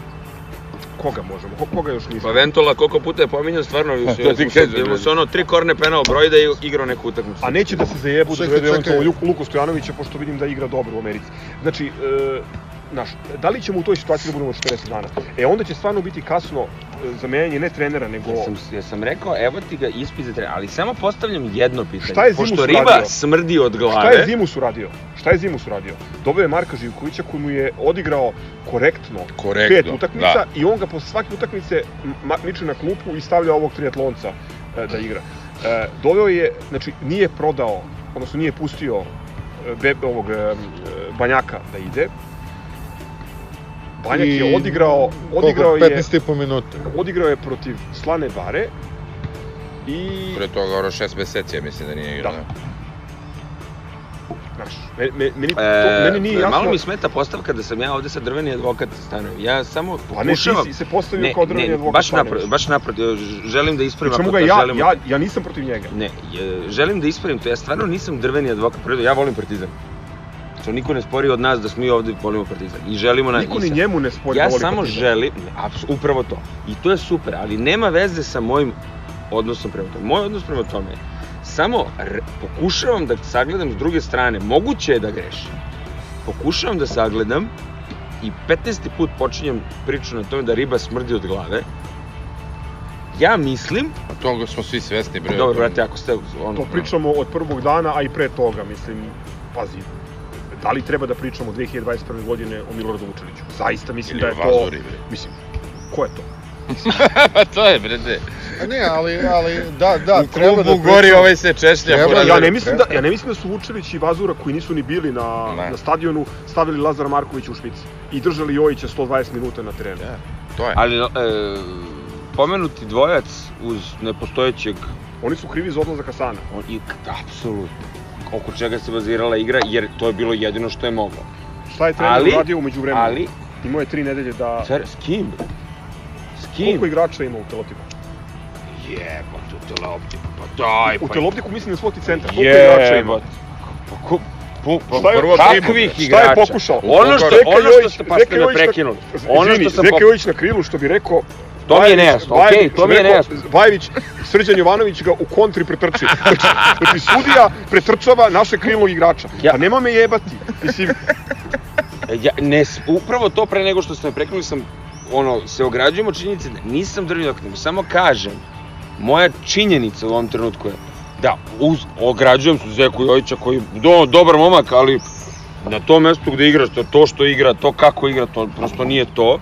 Koga možemo Ko- koga još nismo Pa Ventola koliko puta je pominjan, stvarno, to ti kažem, mu bre. se ono tri korne penal broji da je igrao neku utakmicu. A neće da se zajebu da Čekaj, dovede Luku, Luku Stojanovića, pošto vidim da igra dobro u Americi. Znači, e, znaš, da li ćemo u toj situaciji da budemo 40 dana? E, onda će stvarno biti kasno e, za menjanje ne trenera, nego... Ja sam, ja sam rekao, evo ti ga ispit za trener, ali samo postavljam jedno pitanje. Šta je Zimus Pošto riba uradio? smrdi od glave, Šta je Zimus uradio? Šta je Zimus uradio? Dobio je Marka Živkovića koji mu je odigrao korektno, Korektno, pet utakmica da. i on ga posle svake utakmice miče na klupu i stavlja ovog triatlonca e, da igra. E, doveo je, znači nije prodao, odnosno nije pustio e, be, ovog e, Banjaka da ide. Banjak I je odigrao, odigrao Koliko? je, 15 i po minuta. odigrao je protiv Slane Bare i Pre toga, ono, šest meseci, ja mislim da nije igrao. Da. Da. znaš, me, me, meni, to, E, meni nije jasno. Malo mi smeta postavka da sam ja ovde sad drveni advokat stanovi. Ja samo Pa ne, ti pokušavam... si se postavio kao drveni advokat. baš Stanović. naprotiv, baš naprotiv, želim da ispravim čemu ga to ja, želimo. ja, ja nisam protiv njega. Ne, želim da ispravim to, ja stvarno nisam drveni advokat, prvo ja volim Partizan. To niko ne spori od nas da smo mi ovde volimo Partizan i želimo na... Niko i ni njemu ne spori da Ja voli samo Partizan. želim, upravo to. I to je super, ali nema veze sa mojim odnosom prema tome. Moj odnos prema tome je samo re, pokušavam da sagledam s druge strane. Moguće je da grešim. Pokušavam da sagledam i 15. put počinjem priču na tome da riba smrdi od glave. Ja mislim, A toga smo svi svesni, bre. dobro, brate, ako ste ono, To pričamo od prvog dana, a i pre toga, mislim, pazi, da li treba da pričamo 2021. godine o Miloradu Vučeliću? Zaista mislim Ili da je to... Vazuri, bre. Mislim, ko je to? Pa to je, bre, de. A ne, ali, ali, da, da, U treba da klubu gori ovaj se češlja. Treba- Ja ne mislim da ja ne mislim da su Vučević i Vazura koji nisu ni bili na Ne. na stadionu stavili Lazara Markovića u špici i držali Jojića 120 minuta na terenu. Ja, to je. ali e, pomenuti dvojac uz nepostojećeg Oni su krivi za odlazak Hasana. On, i, apsolutno. Oko čega se bazirala igra, jer to je bilo jedino što je moglo. Šta je trener Ali- uradio umeđu vremena? Ali, Imao je tri nedelje da... car, s kim? S kim? Koliko igrača ima u Telotiku? Jebote, u Teleoptiku, pa daj, U pa... Telotiku mislim na svoti centar. Koliko igrača ima? Pa, ko, pu, pa, Šta je- prvo kakvih šta je igrača? pokušao? Ono što, ono što ste, pa ste me prekinuli. Ono što sam Zeka Jojić na krilu, što bi rekao... To mi je nejasno, okej, to mi je nejasno. Bajević, Srđan Jovanović ga u kontri pretrči. Znači, znači sudija pretrčava našeg krilnog igrača. Ja- Pa nema me jebati. Mislim, Ja, ne, upravo to pre nego što ste me prekinuli sam, ono, se ograđujem od činjenice da nisam drvni nego samo kažem, moja činjenica u ovom trenutku je da uz, ograđujem se Zeku Jojića koji je do, dobar momak, ali na tom mestu gde igraš, to, to što igra, to kako igra, to prosto nije to.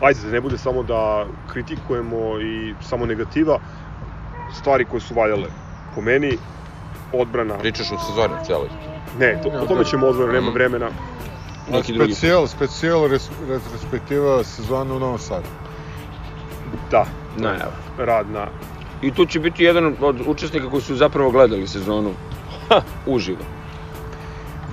Ajde da ne bude samo da kritikujemo i samo negativa, stvari koje su valjale. Po meni, odbrana... Pričaš u sezoni celoj. Ne, to, o tome ćemo odmah, nema vremena. Neki drugi. Specijal, specijal res, retrospektiva sezona u Novom Sadu. Da, Najava. rad na... I tu će biti jedan od učesnika koji su zapravo gledali sezonu ha, uživo.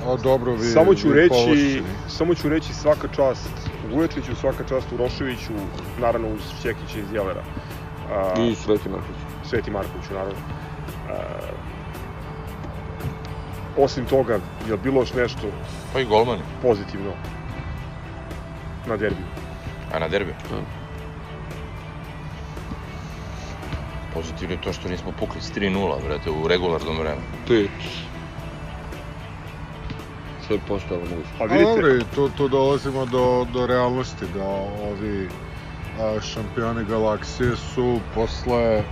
O, dobro, vi, Samo ću vi reći, povlašćeni. samo ću reći svaka čast Vuječiću, svaka čast Uroševiću, naravno uz Šćekića iz Jelera. A, I Sveti Marković. Sveti Markoviću, naravno. A, osim toga, je li bilo još nešto Pa i golmani. pozitivno na derbiju? A na derbi? Da. Pozitivno je to što nismo pukli s 3-0, brate, u regularnom vremenu. Pet. Sve je postalo moguće. Pa vidite, dobro, i tu, tu dolazimo do, do realnosti, da ovi a, šampioni galaksije su posle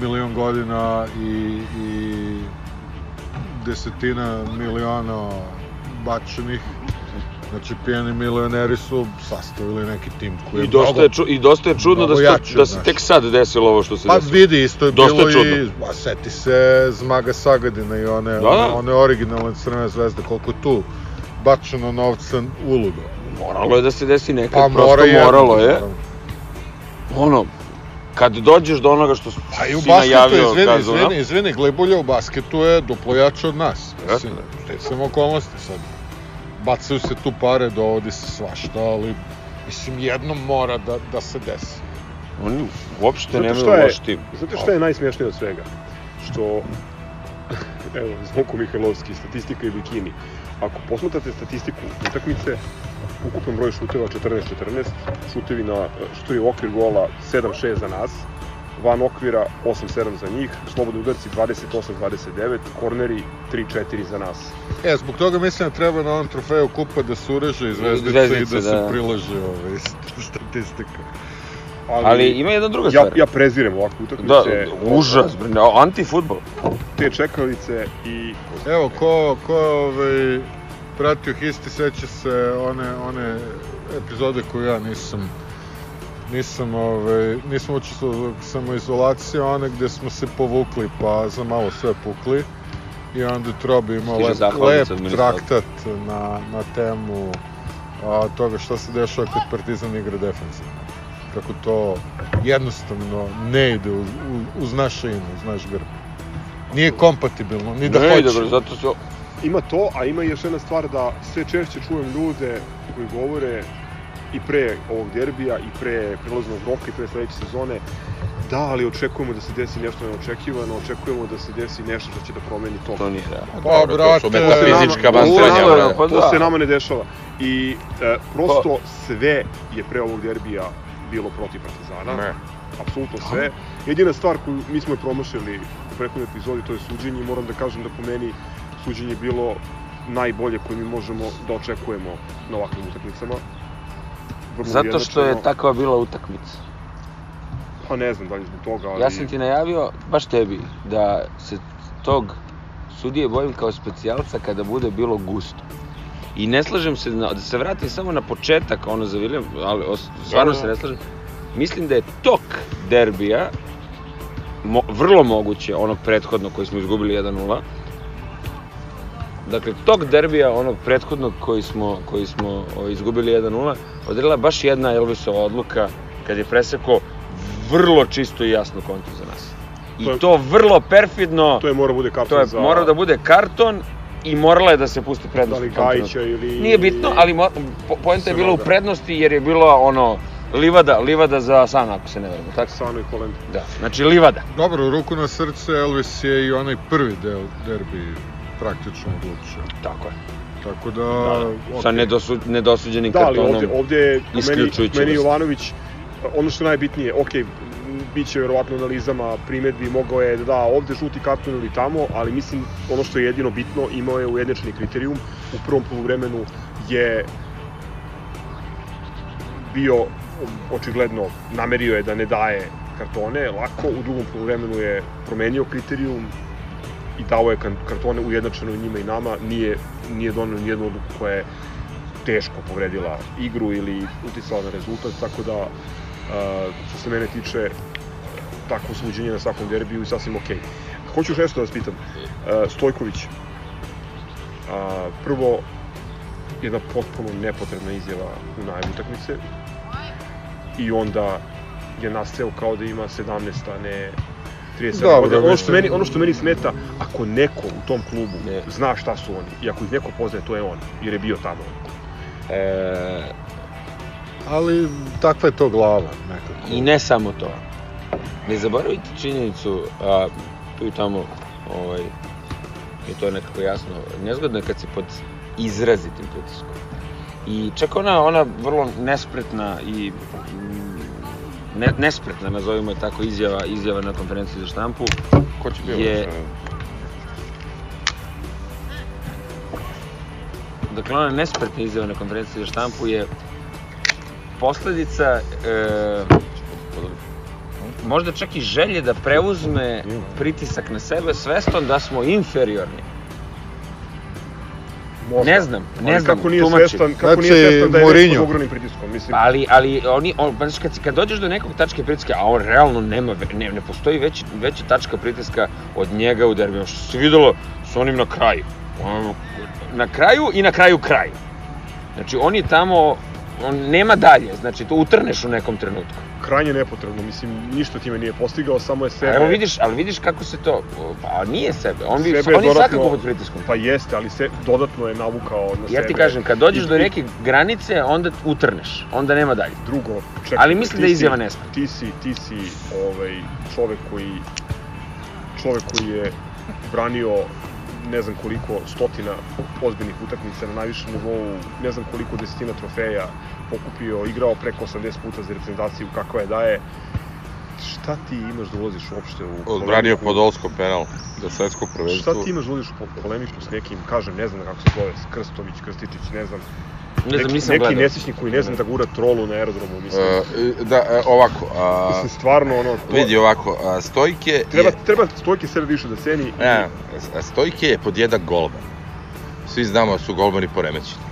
milion godina i, i desetina miliona bačenih Znači, pijani milioneri su sastavili neki tim koji je I dosta, mnogo... je, ču, I dosta je čudno da se, jači da se tek sad desilo ovo što se Pa desilo. vidi, isto je Dosta bilo je i... čudno. Pa, seti se Zmaga Sagadina i one, Da, da. one, originalne crvene zvezde, koliko je tu bačeno novca uludo. Moralo je da se desi nekad, Pa prosto mora jedno, moralo je. Ono, kad dođeš do onoga što Pa i u si basketu, najavio, izvini, Gazuna, izvini, izvini, Glibulja u basketu je duplo jače od nas. Mislim, stecam okolnosti sad. Bacaju se tu pare, dovodi se svašta, ali mislim jednom mora da, da se desi. oni uopšte nemaju loš tim. znate šta je najsmješnije od svega? Što, evo, Zvonko Mihajlovski, statistika i bikini. Ako posmatrate statistiku utakmice, ukupan broj šuteva 14-14, šutevi, na, šutevi u okvir gola 7-6 za nas, van okvira 8-7 za njih, slobodni udarci 28-29, korneri 3-4 za nas. E, zbog toga mislim da treba na ovom trofeju kupa da se ureže i zvezdice, Zvezdice, i da, da. se priloži ovaj, statistika. Ali ima jedna druga ja, stvar. ja prezirem ovakve Da, utakmice, užas, bre, antifutbol. te čekalice i Evo, ko, ko ovaj, pratio Histi, seća se one, one epizode koju ja nisam nisam, ovaj, nisam učestvovao u samoizolaciji, one gde smo se povukli pa za malo sve pukli i onda Trobi imao lep, lep traktat na, na temu a, toga šta se dešava kad Partizan igra defensivno. Kako to jednostavno ne ide uz, uz, uz naše ime, uz naš grb. Nije kompatibilno, ni da ne hoće. ide, bre, zato se... Ima to, a ima još jedna stvar da sve češće čujem ljude koji govore i pre ovog derbija i pre prilaznog roka i pre sledeće sezone da, ali očekujemo da se desi nešto neočekivano, očekujemo da se desi nešto što će da promeni to. To nije realno. Pa, Dobro, to su brate, metafizička nama- vastranja, Upravo, brate. pa to da. se nama ne dešava. I e, prosto sve je pre ovog derbija bilo protiv Partizana. Ne. Apsolutno sve. Jedina stvar koju mi smo je promašili u prethodnoj epizodi, to je suđenje i moram da kažem da po meni suđenje je bilo najbolje koje mi možemo da očekujemo na ovakvim utakmicama. Vrlo Zato što je ujednačeno. takva bila utakmica. Pa ne znam da li zbog toga, ali... Ja sam ti najavio, baš tebi, da se tog sudije bojim kao specijalca kada bude bilo gusto. I ne slažem se, na, da se vratim samo na početak, ono za William, ali os, stvarno se ne slažem. Mislim da je tok derbija, mo, vrlo moguće, onog prethodnog koji smo izgubili 1-0, Dakle, tog derbija, onog prethodnog koji smo, koji smo o, izgubili 1-0, odredila baš jedna Elvisova odluka kad je presekao vrlo čisto i jasno kontru za nas. I To to, je- vrlo perfidno, To je mora bude karton to je za... morao da bude karton i morala je da se pusti Da prednost. li tom trenutku. Gajića ili... Nije bitno, ali mo, po, poenta je bila u prednosti jer je bilo ono livada, livada za Sana ako se ne verujem, tako? Sano i Holend. Da, znači livada. Dobro, ruku na srce, Elvis je i onaj prvi del derbi praktično odlučio. Tako je. Tako da, Da, okej. Sa nedosu, nedosuđenim Da, ali kartonom. ovde, ovde je po meni, meni. Jovanović, ono što je najbitnije, ok, bit će verovatno analizama, primetbi, mogao je da da ovde žuti karton ili tamo, ali mislim ono što je jedino bitno, imao je ujednačeni kriterijum, u prvom poluvremenu je bio očigledno namerio je da ne daje kartone lako, u drugom poluvremenu je promenio kriterijum i dao je kartone ujednačeno njima i nama, nije, nije donio nijednu odluku koja je teško povredila igru ili uticala na rezultat, tako da što se mene tiče takvo suđenje na svakom derbiju i sasvim okej. Hoću još nešto da vas pitam. Stojković, prvo, jedna potpuno nepotrebna izjava u najavu utakmice i onda je nasceo kao da ima 17, a ne 37 Dobro, godina. Ono što, meni, ono što meni smeta, ako neko u tom klubu Ne. zna šta su oni i ako ih neko poznaje, to je on, jer je bio tamo. E, Ali takva je to glava nekako. I ne samo to. Ne zaboravite činjenicu, a, tu i tamo, ovaj, je to nekako jasno, nezgodno je kad si pod izrazitim pritiskom. I čak ona, ona vrlo nespretna i ne, nespretna, nazovimo je tako, izjava, izjava na konferenciji za štampu, Ko će bio? Je- dakle ona nespretna izjava na konferenciji za štampu je posledica e, možda čak i želje da preuzme pritisak na sebe svestom da smo inferiorni. Možda. Ne znam, ne Ali znam, kako nije tumačim. svestan, kako Znači, nije svestan da je Mourinho. pod ogromnim pritiskom, mislim. Ali, ali oni, on, pa znaš, kad, kad dođeš do nekog tačke pritiska, a on realno nema, ne, ne postoji veći, veća tačka pritiska od njega u derbiju. Što se videlo s onim na kraju. Ono, Na kraju i na kraju kraj. Znači, on je tamo, on nema dalje, znači to utrneš u nekom trenutku. Krajnje nepotrebno, mislim, ništa time nije postigao, samo je sebe... evo vidiš, ali vidiš kako se to, pa nije sebe, on, bi, Sebe on je dodatno- svakako pod pritiskom. Pa jeste, ali se dodatno je navukao na sebe. Ja ti kažem, kad dođeš I- do neke granice, onda utrneš, onda nema dalje. Drugo, čekaj, Ali mislim da je izjava nespretna. Ti si, ti si ovaj, čovek koji, čovek koji je branio ne znam koliko stotina ozbiljnih utakmica na najvišem nivou, ne znam koliko desetina trofeja pokupio, igrao preko 80 puta za reprezentaciju kakva je daje. Šta ti imaš da ulaziš uopšte u Odbranio polemiku? Podolsko penal za svetsko prvenstvo. Šta ti imaš da ulaziš u po- polemiku s nekim, kažem, ne znam kako se zove, Krstović, Krstičić, ne znam, Ne znam, neki, nisam neki gledao. nesrećnik koji ne znam da gura trolu na aerodromu, mislim. E, da, e, ovako, a, Mislim, stvarno, ono, to, vidi ovako, a, Stojke treba, je, treba Stojke sebe više da ceni. i- e, a, Stojke je pod jedan golman. Svi znamo da su golmani poremećeni.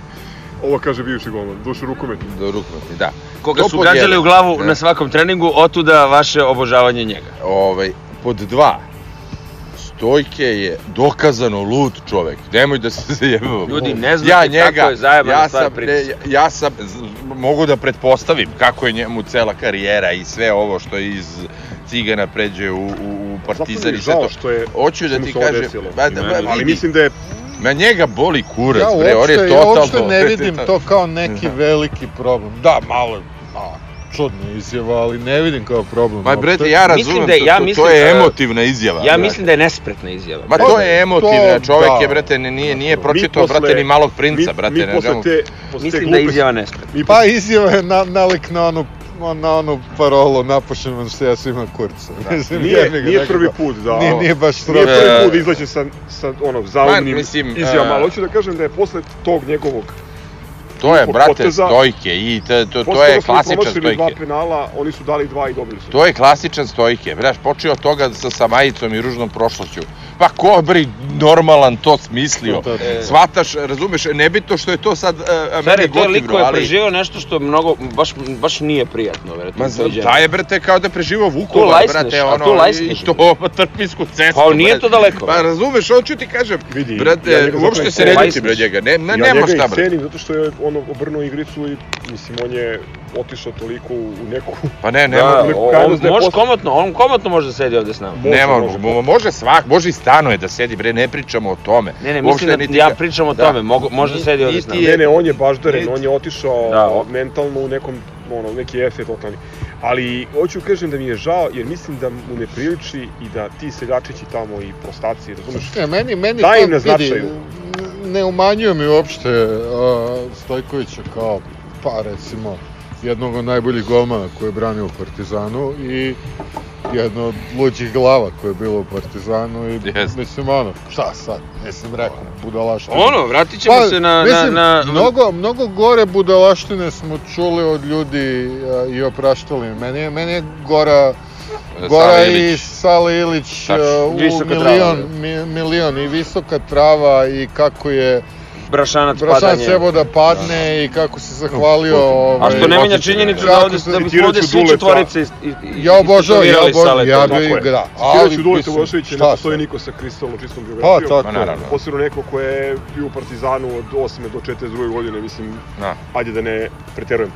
Ovo kaže bivši golman, duše rukometni. Do rukometni, da. Koga To su gađali jedan. u glavu Ne. na svakom treningu, otuda vaše obožavanje njega. Ovaj, pod dva, Stojke je dokazano lud čovek. Nemoj da se zajebamo. Ljudi, ne znate kako je zajebana ja stvar sam, ne, ja- ja sam, mogu da pretpostavim kako je njemu cela karijera i sve ovo što je iz Cigana pređe u, u, u Zato mi Partizan je i sve žao to. što je Hoću da ti kažem, ba, da, ba, ali mislim da je ma njega boli kurac, Ja bre, on je ja totalno... uopšte ne vidim to kao neki veliki problem. Da, malo je a, čudna izjava, ali ne vidim kao problem. Ma uopšte. brete, ja razumem, da ja to, mislim to je da- emotivna izjava. Ja brate. mislim da je nespretna izjava. Ma Pa, to je emotivna, to, čovek da. je, brate, ne- nije, nije pročitao, posle- brate, ni malog princa, mi, brate. mi ne posle te, posle Mislim da je izjava nespretna. Mi Pa izjava je na, nalik na onu na onu parolu napušen vam se ja svima kurca. Mislim, Nije, nije nekako. prvi put da... Nije, nije baš Nije srozno. prvi E, put da izađe sa, sa ono, zaumnim mislim, izjavama, e, ali hoću da kažem da je posle tog njegovog... To je, brate, poteza- stojke i to, to, to je smo klasičan promašili dva stojke. penala, oni su dali dva i dobili su. To je klasičan stojke. Znaš, počeo od toga sa, sa majicom i ružnom prošlošću. Pa ko bri normalan to smislio? To tačno. Svataš, razumeš, nebitno što je to sad uh, meni to je lik gotivno, koji je ali... preživio nešto što mnogo, baš, baš nije prijatno, verovatno. Ma za- taj je, brate, kao da je preživao Vukovar, lajsneš, brate, a ono, tu lajsneš. i to trpinsku cestu. Pa nije brate. to daleko. Pa razumeš, hoću ti kažem, Vidi, brate, ja njega uopšte se ne ljuti bre njega, ne, ne, ja nema njega šta, i brate. cenim zato što je ono obrnuo igricu i mislim on je otišao toliko u neku Pa ne, Da, nema, neku on, da može komotno, on komotno može da sedi ovde s nama. Može, nema, može. može, može svak, može i stanuje da sedi, bre, ne pričamo o tome. Ne, ne, Uopšte mislim da niti ja pričam o da. tome, mogu, može da sedi ovde s nama. Ne, ne, on je baždaren, on je otišao Da, o- mentalno u nekom, ono, neki je totalni. Ali hoću kažem da mi je žao, jer mislim da mu ne priliči i da ti seljačići tamo i prostaci, razumeš? Ne, meni, meni Daj im na značaju. ne umanjuje mi uopšte uh, Stojkovića kao, pa recimo, jednog od najboljih golmana koji je branio u Partizanu i jedno od luđih glava koje je bilo u Partizanu i Jeste. mislim ono, šta sad, mislim rekao, budalaština. Ono, vratit ćemo se na, Pa, mislim, na, na... Mnogo, mnogo gore budalaštine smo čuli od ljudi a, i opraštali. Meni je, meni je gora, gora Sava i. Sale Ilić Tačno. a, u milion, mi, milion i visoka trava i kako je Brašanac Brašan padanje. trebao da padne i kako se zahvalio. A ovaj, što ne menja činjenicu me. da ovde, da citiraću ovde svi četvorice is- i- i- Ja obožavam, ja obožavam, ja Tako bi igra. Citiraću Duleta mislim, Vošovića, ne postoji niko sa kristalno čistom Pa, biografijom. tako Ma, je. naravno. Posebno neko ko je bio u Partizanu od 8. do 42. godine, mislim, Da. ajde da ne preterujem.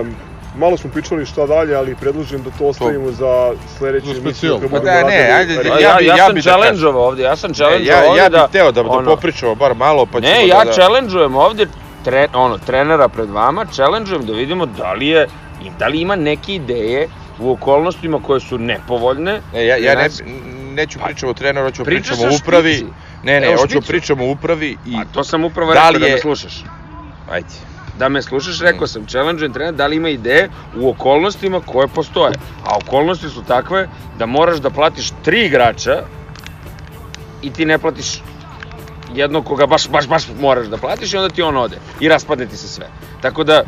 Um, malo smo pričali šta dalje, ali predlažem da to ostavimo za sledeću Za emisiju. Pa da, ne, radili- ajde, Ja, Ja ja, bi- ja, ja sam bi da challengeovao ovde, ja sam E, challengeovao ja, ovde ja da... bih hteo da, da ono- popričamo bar malo, pa ćemo Ne, da... ja da... challengeуjem ovde tre, ono, trenera pred vama, challengeуjem da vidimo da li je da li ima neke ideje u okolnostima koje su nepovoljne. Ne, ja, ja ne, neću pričamo o treneru, hoću pričamo o upravi. Ne, ne, hoću pričamo o upravi i... A to sam upravo Da rekao li da je- me slušaš. Ajde. Da me slušaš, rekao sam, challengeujem trenera da li ima ideje u okolnostima koje postoje. A okolnosti su takve da moraš da platiš tri igrača i ti ne platiš jednog koga baš, baš, baš moraš da platiš i onda ti on ode. I raspadne ti se sve. Tako da,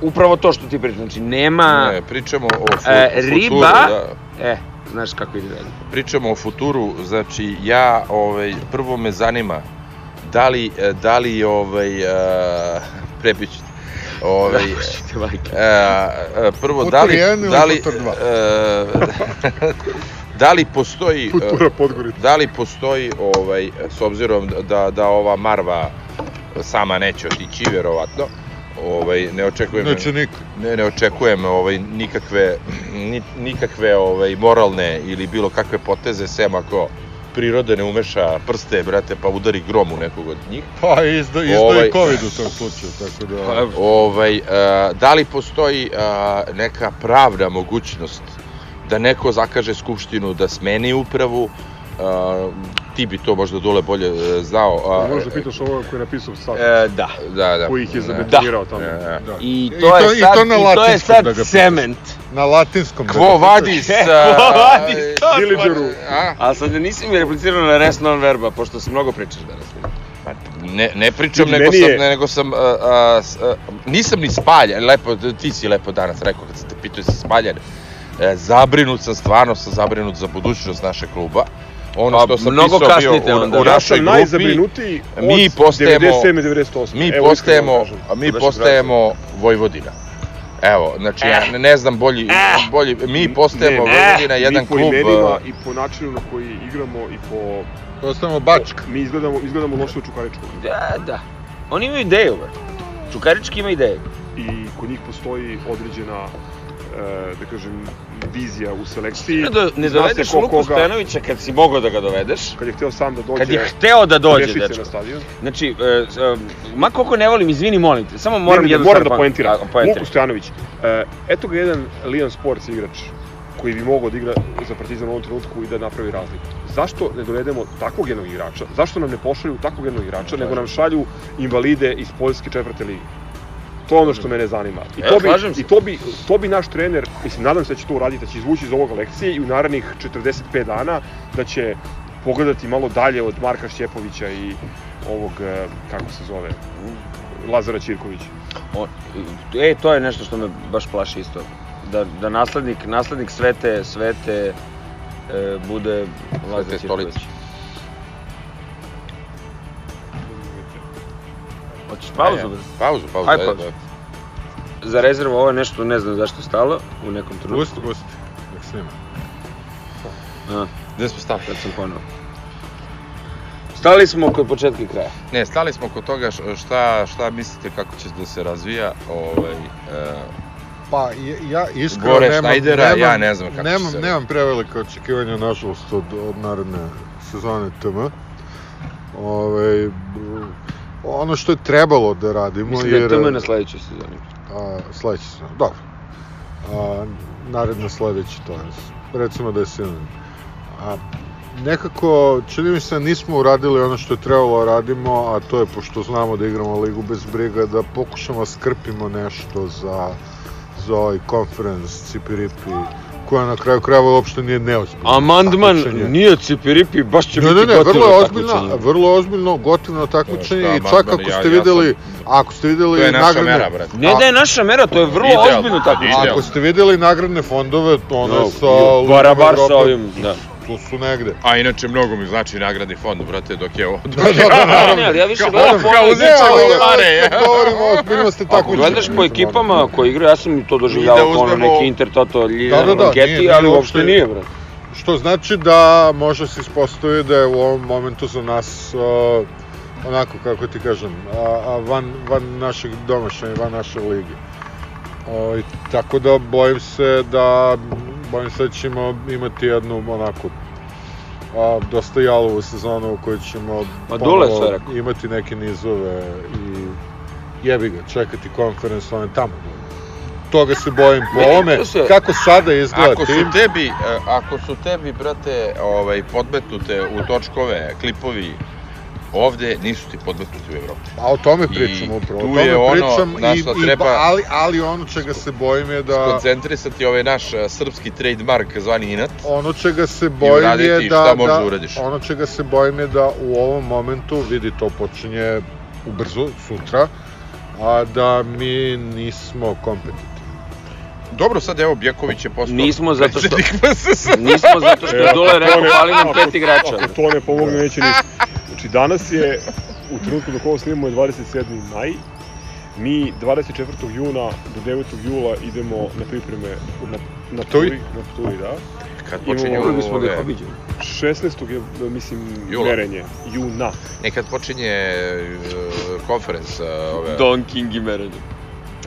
upravo to što ti pričaš, znači nema... Ne, pričamo o fu, E, futuru, riba- da. E, znaš kako ide dalje. pričamo o futuru, znači ja ovaj prvo me zanima da li e, da li ovaj uh, prebiću ovaj Te majke. e, prvo da li da li e, da li postoji e, Futura Podgorica. da li postoji ovaj s obzirom da da ova Marva sama neće otići verovatno ovaj ne očekujem Neće niko. ne, ne očekujem ovaj, nikakve, ni, nikakve ovaj, moralne ili bilo kakve poteze, sem ako priroda ne umeša prste, brate, pa udari grom u nekog od njih. Pa izda, izda Ovaj- i COVID u tom slučaju, tako da... Pa, Ovaj, e, da li postoji e, neka pravna mogućnost da neko zakaže skupštinu da smeni upravu, e, ti bi to možda dole bolje znao. a, Možda pitaš ovo koji je napisao sad, e, da. da, da. koji ih je Ne. zabetonirao tamo. Ne, ne. Da. I I to, to- je i sad, to na i to je sad da ga pitaš. Na latinskom. da Quo ga vadis? Quo vadis, a, to Villageru. a? A sad nisi mi replicirao na res non verba, pošto se mnogo pričaš danas. Pa, Ne, ne pričam, nego sam, je- ne, nego sam, a, a, a, nisam ni spaljan, lepo, ti si lepo danas rekao kad sam te pitao si spaljan. E, zabrinut sam, stvarno sam zabrinut za budućnost našeg kluba. Ono Pa, što sam mnogo pisao bio kasnite u, onda. u Ja našoj grupi, najzabrinutiji od mi postajemo- 97. 98. mi Evo, iskreno postajemo, mi postajemo Vojvodina. Evo, znači ja ne, ne znam bolji, bolji, mi postajemo Ne, ne, Vojvodina jedan mi po klub, imenima uh, i po načinu na koji igramo i po... Ostavimo bačka. Mi izgledamo, izgledamo loše u Čukaričkog. Da, da. Oni imaju ideju, bre. Čukarički ima ideju. I kod njih postoji određena, e, da kažem, vizija u selekciji. Ne, do, ne dovedeš ko Luku koga- Stanovića kad si mogao da ga dovedeš. Kad je hteo sam da dođe... Kad je hteo da dođe, dečko. na stadion. Znači, e, e, ma koliko ne volim, izvini, molim te, samo moram ne, ne, jednu moram da poentiram. a, poentiram. Luku Stojanović. E, eto ga jedan Lion Sports igrač koji bi mogao da igra za Partizan u ovom trenutku i da napravi razliku. Zašto ne dovedemo takvog jednog igrača? Zašto nam ne pošalju takvog jednog igrača, nego nam šalju invalide iz Poljske četvrte lige? To je ono što mene zanima. I to, bi. I to bi, to bi naš trener, mislim, nadam se da će to uraditi, da će izvući iz ovoga lekcije i u narednih 45 dana da će pogledati malo dalje od Marka Šćepovića i ovog, e, kako se zove, Lazara Ćirkovića. E, to je nešto što me baš plaši isto. Da, da naslednik, naslednik Svete, Svete e, bude Lazar Svete Ćirković. Hoćeš pauzu? E, bre? Pauzu, pauzu. Ajde, ajde, pauzu. ajde. Za rezervu ovo je nešto, ne znam zašto stalo u nekom trenutku. Pusti, pusti. Nek snima. A, Gde smo stali? sad sam ponovo. Stali smo kod početka i kraja. Ne, stali smo kod toga šta, šta mislite kako će da se razvija ovaj, e, Pa ja- ja iskreno Gore nemam, Schneidera, nemam, ja ne znam kako će nemam, se- nemam prevelike očekivanja nažalost od, od naredne sezone TM. Ove, ono što je trebalo da radimo Mislim da je jer- tome na sledećoj sezoni. A, sledeći sezon, dobro. A, naredno sledeći, to je, recimo da je sinonim. A, nekako, čini mi se da nismo uradili ono što je trebalo da radimo, a to je, pošto znamo da igramo ligu bez briga, da pokušamo da skrpimo nešto za, za ovaj conference, Cipiripi, koja na kraju krajeva uopšte nije neozbiljno. Amandman takmičenje. nije Cipiripi, baš će Ne, biti ne, ne, gotivno vrlo je ozbiljno, takmičenje. vrlo je ozbiljno, gotivno takmičenje šta, i čak amandman, ako ja- ste ja videli, sam- ako ste videli To je naša nagradne, mera, brate. Ne da je naša mera, to je vrlo Idealno, ozbiljno takmičenje. Ako ste videli nagradne fondove, one No, sa Barabar sa ovim, da. Tu su negde. A inače, mnogo mi znači nagradni fond, brate, dok je ovo... Da, da, da, Ne, ne, ali ja više Kao- gledam kao ove ja pare, govorimo o ozbiljnosti Ako takmičenja. gledaš po ekipama koji igraju, ja sam to doživljavao da kao ono uzmemo- neki Inter Toto Da, lider da, da, nije ali uopšte nije, brate. Što znači da može se ispostavi da je u ovom momentu za nas uh, onako, kako ti kažem, a, a van, van našeg domašanja, van naše lige. O, i tako da bojim se da bojim se da ćemo imati jednu onako a, dosta jalovu sezonu u kojoj ćemo Ma Dule imati neke nizove i jebi ga, čekati konferens, one tamo. Toga se bojim po ovome, kako sada izgleda Ako su tim. tebi, e, ako su tebi, brate, ovaj, podmetnute u točkove, klipovi, ovde nisu ti podmetnuti u Evropi. A o tome I pričamo upravo, o tu tome je ono pričam, na i, treba- ali, ali ono čega se bojim je da, Skoncentrisati ovaj naš srpski trademark zvani inat. ono čega se bojim uraditi je šta da, možeš da da, uradiš. ono čega se bojim je da u ovom momentu, vidi to počinje ubrzo, sutra, a da mi nismo kompetitivni. Dobro, sad evo Bjeković je postao Nismo zato što-. Nismo zato što je Dule rekao, fali nam pet igrača. Ako to ne pomogne, neće ništa. Znači, danas je, u trenutku dok ovo snimamo je 27. maj, mi 24. juna do 9. jula idemo na pripreme na, na? Turi, na Turi, da. Kad Imamo- počinje da ih ove... obiđemo. 16. je, mislim, Jula. merenje, juna. Ne, kad počinje uh, konferens uh, ove... Don King i merenje.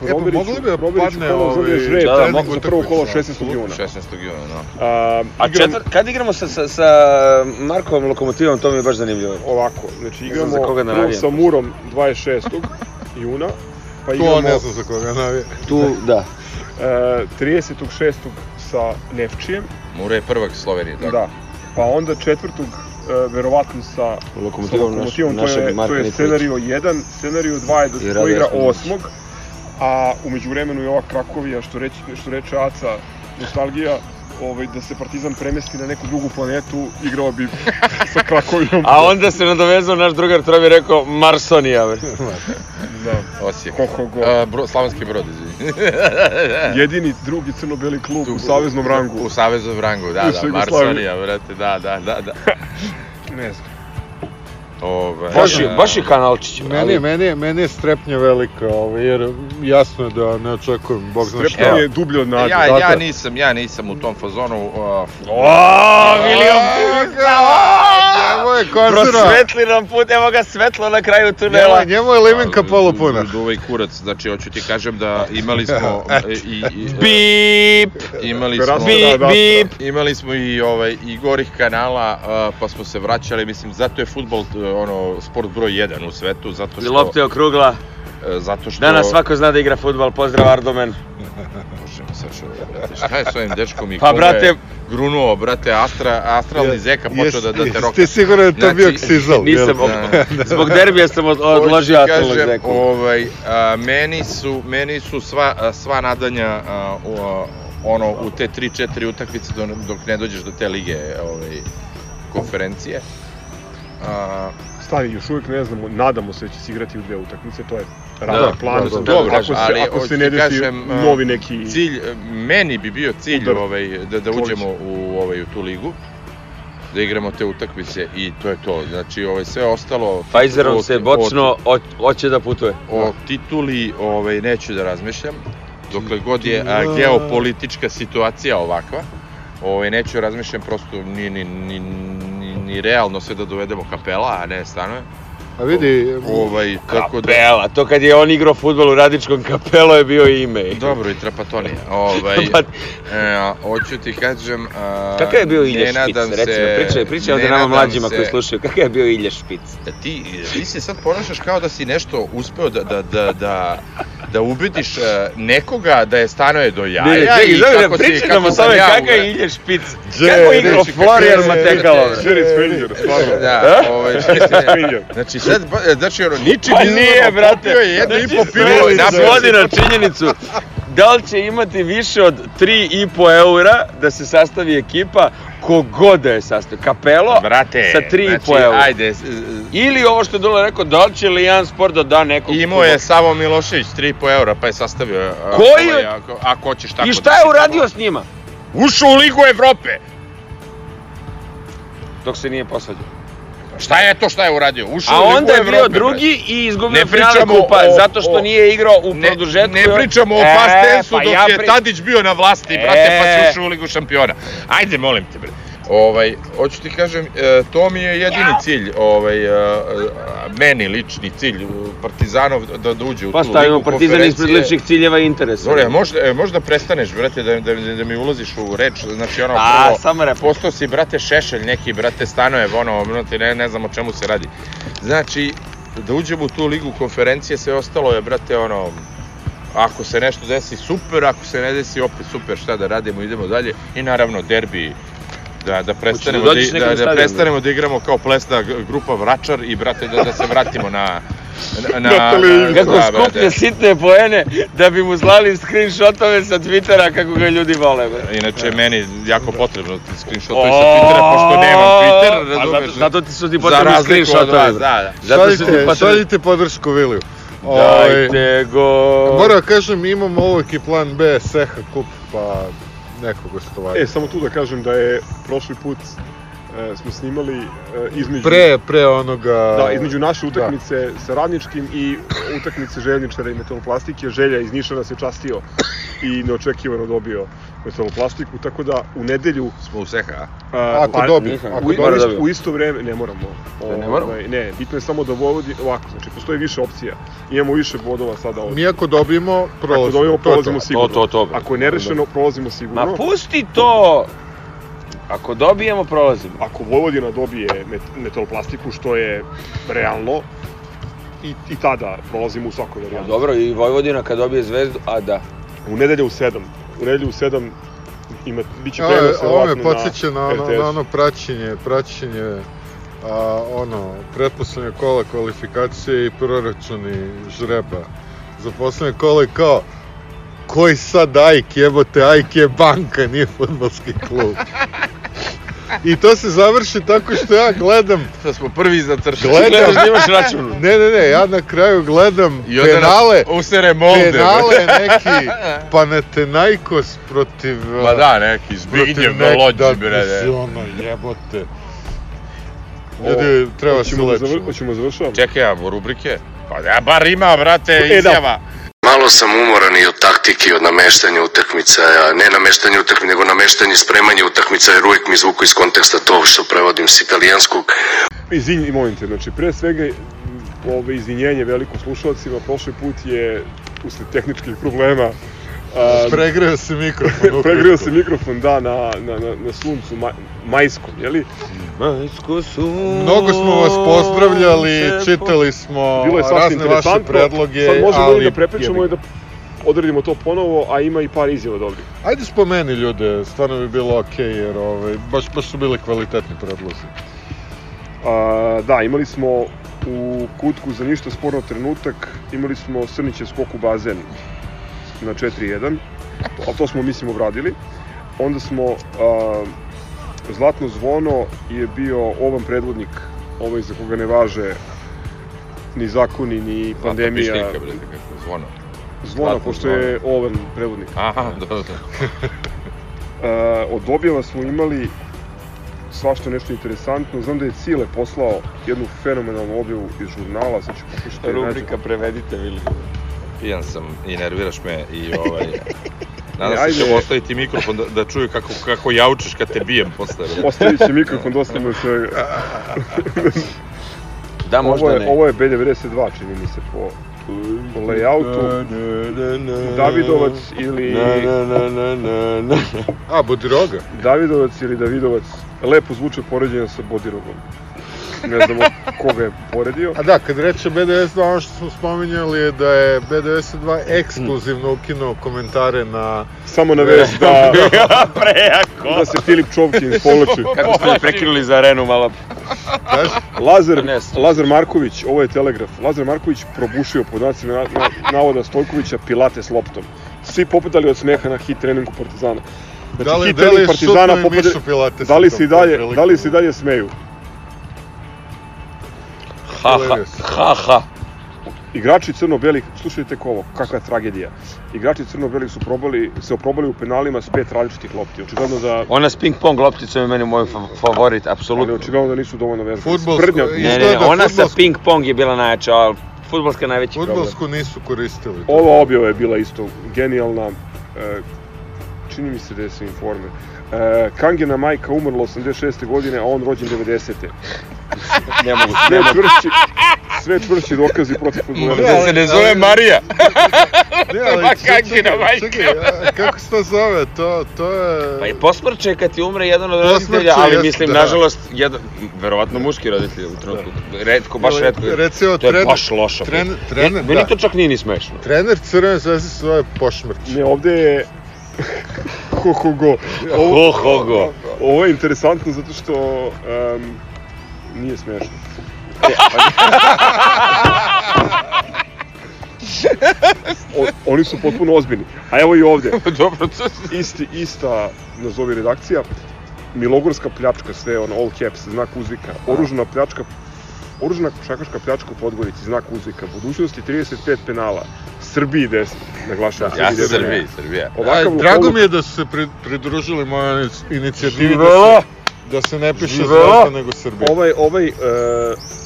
E, pa mogli bi da padne kolo za ovaj- žreb, Da, da, mogu za prvo kolo utakmicu, 16. juna. 16. juna, no. A, A igram četvrt, kad igramo sa, sa, sa Markovom lokomotivom, to mi je baš zanimljivo. Ovako, znači Ne znam igramo za koga da prvo navijam. sa Murom 26. juna, pa To igramo ne znam za koga navije. Tu, da. e, 36. sa Nefčijem, Mura je prvak Slovenije, tako? da. Pa onda četvrtog, e, verovatno sa Lokomotivom, sa naš, lokomotivom to, našeg je, Marka to je scenario 1, scenario 2 je da se to igra Jasminović. 8. A umeđu vremenu je ova Krakovija, što, reći, što reče Aca, nostalgija, ovaj, da se Partizan premesti na neku drugu planetu, igrao bi sa Krakovijom. A onda se nadovezao naš drugar Trovi rekao Marsonija, bre. Da. Osijek. Ho, ho, go. Uh, bro, Slavonski brod, izvini. Jedini drugi crno-beli klub u saveznom rangu. U saveznom rangu, da, da. Marsonija, brate, da, da, da, da. Ne znam. Ovaj, Baš je, e, baš je kanalčić. Meni, ali- meni, meni je strepnja velika, ovaj, jer jasno je da ne očekujem, bog zna šta. Strepnja je dublje od nade. Ja, ja nisam, ja nisam u tom fazonu. Uh, O, William Njemu je konzerva, Prosvetli nam put, evo ga svetlo na kraju njemu, tunela. je- njemu je limenka polupuna. Ovaj kurac, znači hoću ti kažem da imali smo e, i, i, Bip, imali smo bip, da, bip. imali smo i ovaj i gorih kanala pa smo se vraćali mislim zato je fudbal ono sport broj 1 u svetu zato I što lopte okrugla. e, zato što Danas svako zna da igra futbal, pozdrav Ardomen. Možemo sad što, šta je s ovim dečkom i Pa, kome brate- je grunuo, brate, astra, astralni zeka počeo da, da te roka. Ti sigurno da je to Znači, bio ksizal. Nisam, jel? ob- zbog derbija sam od- odložio astralnog kažem, zeku. Ovaj, a, meni su, meni su sva, a, sva nadanja a, u, a, ono, u te 3-4 utakmice dok ne dođeš do te lige ovaj, konferencije. A, Stani, još uvijek ne znamo, nadamo se da će se igrati u dve utakmice, to je Da, realan plan. da, da, dobro, ako se, ali ako se ne desi kažem, novi neki... cilj, meni bi bio cilj Udar. ovaj, da, da uđemo u, ovaj, u tu ligu da igramo te utakmice i to je to. Znači, ovaj, sve ostalo... Pfizerom se bočno ho- hoće da putuje. O tituli ovaj, neću da razmišljam, dokle god je a, geopolitička situacija ovakva. Ovaj, neću da razmišljam, prosto ni, ni, ni, ni, realno sve da dovedemo kapela, a ne stanove. A vidi, Ovaj, tako da... Kapela, to kad je on igrao futbol u Radičkom kapelo je bio ime. Dobro, i Trapatonija. Ovaj, Pa- e, hoću ti kažem... A, Kakav je bio Ilja Špic, nadam recimo, se- pričaj, pričaj ovde ne nama mlađima se- koji slušaju, kakav je bio Ilja Špic? Da ti, ti se sad ponašaš kao da si nešto uspeo da, da, da, da, da ubediš e, nekoga da je stanuje do jaja Ne, ne, čekaj, i zove, kako si, nam kako o sam tome ja kakav uve- je Ilja Špic, kako je igrao reći, Florian Matekalo. Jerry Springer, stvarno. Da, ovaj, znači sad, znači ono, ničim Pa izazvano, nije, brate. popio je jedno i po pivo svodi na činjenicu da li će imati više od 3,5 eura da se sastavi ekipa kogod da je sastavi. Kapelo Brate, sa 3,5 znači, eura. ajde, s- s- Ili ovo što je Dole rekao, da li će Lijan Sport da da nekog Imao je Savo Milošević 3,5 eura, pa je sastavio. Koji ovaj, je- Ako, ako hoćeš tako I da šta je čitamo. uradio s njima? Ušao u Ligu Evrope! Dok se nije posvađao. Šta je to šta je uradio? Ušao A onda je Evrope, bio brate. drugi i izgubio Ne finale kupa o- zato što o- nije igrao u Ne, produžetku. ne pričamo o E, Pastensu pa dok ja je pri- Tadić bio na vlasti, brate, pa E. si ušao u Ligu šampiona. Ajde, molim te, bre. Ovaj, hoću ti kažem, e, to mi je jedini cilj, ovaj, e, e, meni lični cilj, Partizanov da, da uđe u Pa tu stavimo ligu Partizan ispred ličnih ciljeva i interesa. Zore, možda, možda prestaneš, brate, da, da, da mi ulaziš u reč, znači ono, A, prvo, samo replika. postao si, brate, šešelj neki, brate, stanoje, ono, brate, ne, ne znam o čemu se radi. Znači, da uđemo u tu ligu konferencije, sve ostalo je, brate, ono, ako se nešto desi, super, ako se ne desi, opet super, šta da radimo, idemo dalje. I naravno, derbi, da, da prestanemo, dođeš da, nekom da, da stadionu? prestanemo da igramo kao plesna grupa Vračar i, brate, da, da se vratimo na... Na, na, Na. Kako da, skuplja brate. sitne poene da bi mu slali screenshotove sa Twittera kako ga ljudi vole. bre. Inače, meni jako potrebno ti screenshotovi sa Twittera, pošto nemam Twitter, razumeš? zato, zato ti su ti Za potrebni screenshotovi. da, da. Zato su ti šaljite, potrebni... šaljite podršku Viliju. Ovaj, Dajte go... Moram da kažem, imamo uvijek i plan B, Seha kup, pa neko gostovanje. E, samo tu da kažem da je prošli put e, smo snimali e, između... Pre, pre onoga... Da, između naše utakmice sa radničkim i utakmice željezničara i metaloplastike, Želja iz Niša nas je častio i neočekivano dobio metaloplastiku, tako da u nedelju... Smo u Seha, a? Ako pa, ako u, dobije. u isto vreme, ne moramo. Da ne moramo? Ovaj, ne, bitno je samo da Vojvodina, ovako, znači postoji više opcija. Imamo više bodova sada od... Mi ako dobijemo, prolazimo. Ako dobijemo, to je to. prolazimo sigurno. To, to, to. Ako je nerešeno, prolazimo sigurno. Ma pusti to! Ako dobijemo, prolazimo. Ako Vojvodina dobije met, metaloplastiku, što je realno, i, i tada prolazimo u svakoj Pa varijanti. dobro, i Vojvodina kad dobije zvezdu, a da. U nedelju u 7. U nedelju u 7 ima, bit će prenos ovo me podsjeća na ono, RTS. na ono praćenje, praćenje a, ono, pretposlednje kola kvalifikacije i proračuni žreba za poslednje kola i kao koji sad AIK jebote, AIK je banka, nije futbolski klub. I to se završi tako što ja gledam, Da smo prvi za cršu. Gledam. Gledaš da imaš račun. ne, ne, ne, ja na kraju gledam I onda penale, usere molde. penale neki Panathinaikos protiv... Ma da, neki protiv Zbignjev nek- Lođi, da, bre. mislim, ono, jebote. Ljudi, treba se Hoćemo da, zavr, lečiti. hoćemo završavamo. Čekaj, a rubrike? Pa ja bar ima, brate, E, da. Malo sam umoran i od taktike, i od nameštanja utakmica, ne nameštanja utakmica, nego nameštanje i spremanje utakmica, jer uvijek mi izvuku iz konteksta to što prevodim s italijanskog. Izvinj, molim te, znači pre svega ove izvinjenje veliko slušalcima, prošli put je usled tehničkih problema a, Pregreo se mikrofon. ukratko. se mikrofon, da, na, na, na, na suncu maj, majskom, jeli? Majsko su... Mnogo smo vas pozdravljali, čitali smo Bilo je razne vaše predloge, Sad možemo ali... da prepričamo i da odredimo to ponovo, a ima i par izjava dobrih. Ajde spomeni ljude, stvarno bi bilo okej, jer ovaj, baš, baš su bili kvalitetni predlozi. A, da, imali smo u kutku za ništa sporno trenutak, imali smo Srniće skok u bazen na 4-1, ali to smo mislim obradili. Onda smo a, Zlatno zvono je bio ovan predvodnik, ovaj za koga ne važe ni zakoni, ni pandemija. Zlatno pišljika, brate, kako zvono. Zvona, Zlatno pošto je ovan predvodnik. Aha, dobro, dobro. A, od objava smo imali svašta nešto interesantno. Znam da je Cile poslao jednu fenomenalnu objavu iz žurnala, sad ću pokušati da. Rubrika prevedite, Vili. Pijan sam i nerviraš me i ovaj... Nadam E, se ajde. ćemo ostaviti mikrofon da, da čuju kako, kako jaučeš kad te bijem posle. Ostavit će mikrofon dosta mu se... Da, možda Ovo je, ne. ovo je B92, čini mi se, po, po layoutu. Davidovac ili... Na, na, na, na, na, na. A, Bodiroga? Davidovac ili Davidovac. Lepo zvuče poređenje sa Bodirogom. Ne znamo koga je poredio. A da, kad reče BDS2, ono što smo spominjali je da je BDS2 ekskluzivno ukinuo komentare na... Samo na vest da, Prejako. da se Filip Čovkin povlači. Kako ste prekinuli za arenu malo? Kaži? Lazar, Ne, Lazar Marković, ovo je telegraf, Lazar Marković probušio pod nacima na, na, navoda Stojkovića Pilate s loptom. Svi poputali od smeha na hit treningu Partizana. Znači, Da li, hit da li trening Partizana šutno i popade- Mišu Pilates? Da li se i dalje, da li se i dalje smeju? Ha, ha, Hilarious. ha, ha. Igrači crno-belih, slušajte ko ovo, kakva tragedija. Igrači crno-belih su probali, se oprobali u penalima s pet različitih lopti. Očigledno da, Ona s ping pong lopticom je meni moj fa- favorit, ali apsolutno. očigledno da nisu dovoljno vezani. Fudbalsko- Sprdnja, Ne, ne, ne, ona sa fudbalsko- ping pong je bila najjača, ali futbolska je najveći problem. Futbolsku nisu koristili. ova objava je bila isto genijalna. E, čini mi se da je sa informe. E, Kangena majka umrla 86. godine, a on rođen 90. Ne mogu, Sve ne mogu. čvršći, sve čvršći dokazi protiv futbolera. Da se ne zove Marija. Ne, ali, Kangina majka. Čekaj, kako se to zove? To, to je... Pa i posmrće kad ti umre jedan od roditelja, ali jest, mislim, da. nažalost, jedan, verovatno muški roditelj u trenutku. Redko, baš redko. recimo, to je trener- baš loša. trener- trener, Meni da. to čak nije ni smešno. Trener Crvene zvezde se zove Pošmrć. Ne, ovde je... Ho, ho, go. Ovo, Ho, ho, go. ovo je interesantno zato što um, nije smešno. O, oni su potpuno ozbiljni. A evo i ovde. Dobro, to Isti, ista, nazovi redakcija, Milogorska pljačka, sve ono, all caps, znak uzvika, oružna pljačka, oružna šakaška pljačka u Podgorici, znak uzvika, budućnosti 35 penala, Srbiji 10, naglašavam, Ja Srbiji sam 10. Srbiji, Srbija. Ovakav A, drago mi je da su se pri, pridružili mojoj inicijativi da se, da se ne piše! Zvezda nego Srbija. Ovaj, ovaj, uh,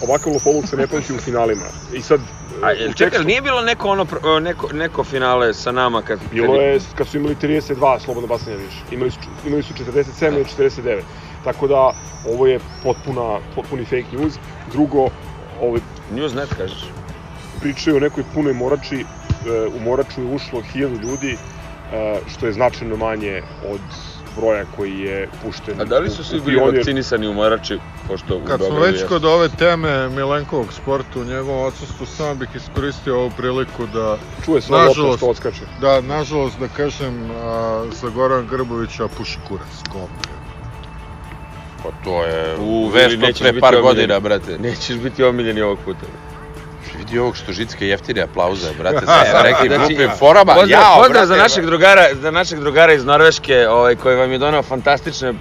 ovakav lopovluk se ne pamti u finalima. I sad, A, u jel, tekstu- čekaj, nije bilo neko, ono, neko, neko finale sa nama kad... Bilo je kad su imali 32 slobodno bacanja više. Imali su, imali su 47 ili 49. Tako da ovo je potpuna, potpuni fake news. Drugo, ovaj, Newsnet, kažeš? pričaju o nekoj punoj morači. E, u moraču je ušlo 1000 ljudi, e, što je značajno manje od broja koji je pušten. A da li su svi bili Pionir. vakcinisani u Morači, pošto u Kad smo već kod ove teme Milenkovog sporta u njegovom odsustvu, samo bih iskoristio ovu priliku da, Čuje se Nažalost. što odskače. da nažalost da kažem, a, za Goran Grbovića puši kurac, govno. Pa to je U, nećeš pre par godina, brate. Nećeš biti omiljeni ovog puta. Vidi ovog što žicke jeftine aplauze, brate, Aha, sa nekim znači, glupim forama. Pozdrav, Jao, pozdrav za brate, našeg drugara, za našeg drugara iz Norveške, ovaj koji vam je doneo fantastične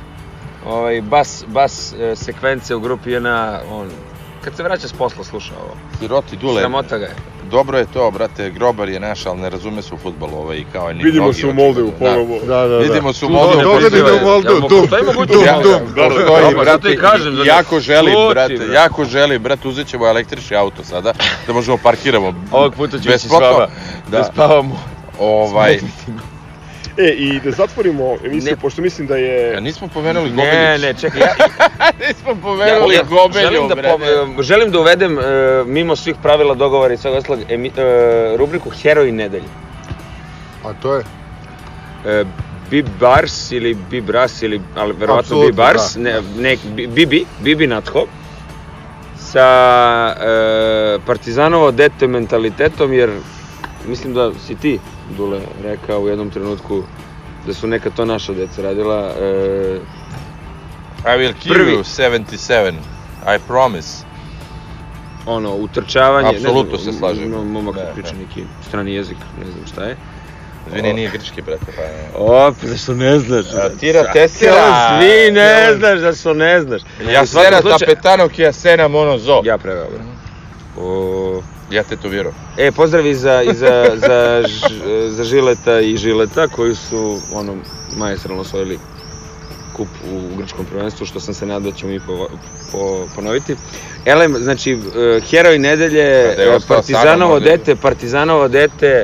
ovaj bas bas e, sekvence u grupi JNA, on kad se vraća s posla sluša ovo. Siroti Dule, Sramota ga je. dobro je to, brate, Grobar je naš, ali ne razume se u futbolu ovaj, kao i ni Vidimo mnogi se u. Moldevu Da. ponovo. Da, da, da. Vidimo se u Do- Moldevu. Dogodi Pozivaj. do Moldu, Jel dum, dum, da- dum. da, da, Postoji, brate, kažem da jako želim, Šuti, brate, brate. jako želim, brate, uzet ćemo električni auto sada, da možemo parkiramo. Ovog puta ću ići s vama. Da. Da spavamo. Ovaj, E, i da zatvorimo emisiju, Ne. pošto mislim da ja je... nismo pomenuli Gobeljić. Ne, ne, čekaj, ja, nismo pomenuli Gobelju, želim da, po, želim da uvedem, e, mimo svih pravila, dogovora i svega ostalog, emi, e, rubriku Heroj nedelje. A to je? E, Bibars ili Bibras ili, ali verovatno Bibars, da. ne, ne, Bi- Bibi, Bibi Natho, sa e, Partizanovo dete mentalitetom, jer mislim da si ti, Dule, rekao u jednom trenutku da su neka to naša deca radila. E, I will kill Prvi. you 77, I promise. ono, utrčavanje. ne Apsolutno znam, se slažem. No, momak Ne, priča ne. neki strani jezik, ne znam šta je. Izvini, nije grčki, brate, pa... O, zašto ne znaš? Tira tesira. Svi ne znaš, zašto ne znaš. Ja slučaju- tapetano ki ja sena mono zo. Ja preveo, bre. Ja te to vjerujem. E, pozdrav i za, i za, za, Ž- za Žileta i Žileta koji su ono, majestralno osvojili kup u grčkom prvenstvu, što sam se nadao da ćemo mi po, po, ponoviti. Elem, znači, e, heroj nedelje, da je e, Partizanovo dete, Partizanovo dete,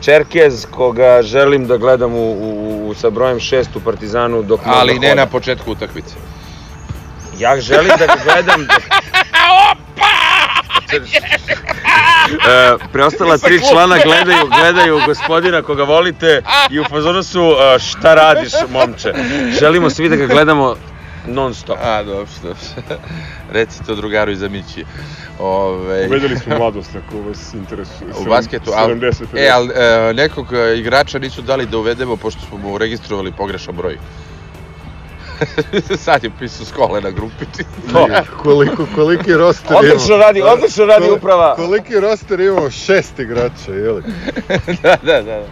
Čerkez, koga želim da gledam u, u, u- sa brojem 6 u Partizanu dok Ali možda ne na početku utakmice. Ja želim da ga gledam... dok... E, preostala tri člana gledaju, gledaju gospodina koga volite i u fazonu su e, šta radiš momče. Želimo svi da ga gledamo non stop. A, dobro, dobro. Reci to drugaru iza Mići. Ove, Uvedeli smo mladost, ako vas interesuje. u basketu, al, 70 e, ali e, nekog e, igrača nisu dali da uvedemo pošto smo mu registrovali pogrešan broj. Sad je pisao skole na grupi. Koliko, koliki roster Odlično imamo? radi, odlično radi Koli- uprava. Koliki roster imamo? Šest igrača, jeli? da, da, da.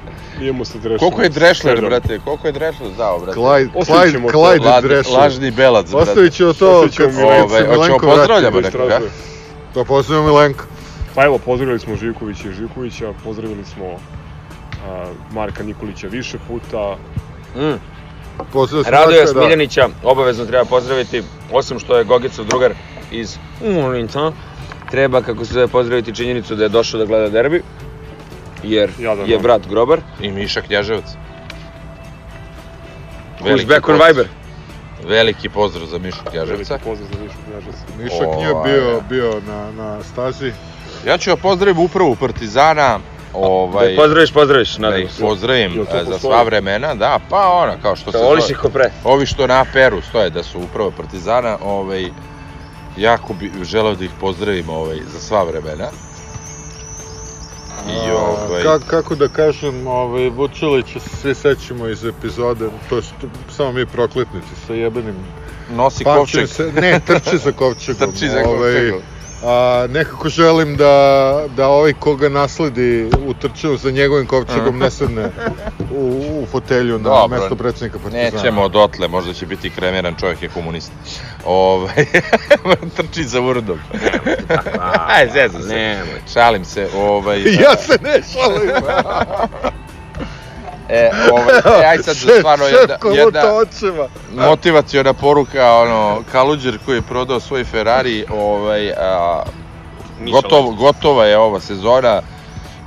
Imamo sa Drešom. Koliko je Drešler, brate? Koliko je Drešler dao, brate? Clyde, Ostavit Clyde, ćemo to. Clyde Lažni- Drešler. Lažni belac, brate. Ostavit ćemo to kad se Milenko. Ovaj, Milenko pozdravljamo nekoga? Da pozdravimo Milenka. Pa evo, pozdravili smo Živkovića i Živkovića, pozdravili smo a, Marka Nikolića više puta. Mm. Pozdrav Radoja da. Smiljanića obavezno treba pozdraviti, osim što je Gogicov drugar iz Ulinca, treba kako se zove pozdraviti činjenicu da je došao da gleda derbi, jer Jadan je brat grobar. I Miša Knjaževac. Who's back on pozdrav. Viber? Veliki pozdrav za Mišu Knjaževca. Veliki pozdrav za Mišu Knjaževca. Mišak nije bio, da. bio na, na stazi. Ja ću ga pozdraviti upravo u Partizana. Ovaj, Da ih pozdraviš, pozdraviš, da nadam ih se. pozdravim e, za sva vremena, da, pa ona, kao što se voliš zove- ih ko pre. Ovi što na Peru stoje da su upravo Partizana, ovaj, jako bi želeo da ih pozdravim ovaj, za sva vremena. I A, ovaj, ka- kako da kažem, ovaj, Vučilića se svi sećamo iz epizode, to je samo mi prokletnici sa jebenim nosi kovčeg. Se, ne, trči za kovčegom. Trči za ovaj, kovčegom. A, nekako želim da, da ovaj koga nasledi u trčanju za njegovim kovčegom ne sedne u, u fotelju na Dobro. mesto predsjednika Partizana. Nećemo dotle, možda će biti kremiran čovjek je komunista. Ovaj, trči za urdom. Aj, zezam se. Nemoj. Šalim se, ovaj... Ja se ne šalim. E, ovaj, e, aj sad Šef- stvarno šef jedna, jedna motivaciona poruka, ono, Kaluđer koji je prodao svoj Ferrari, ovaj, a, gotov, gotova je ova sezona,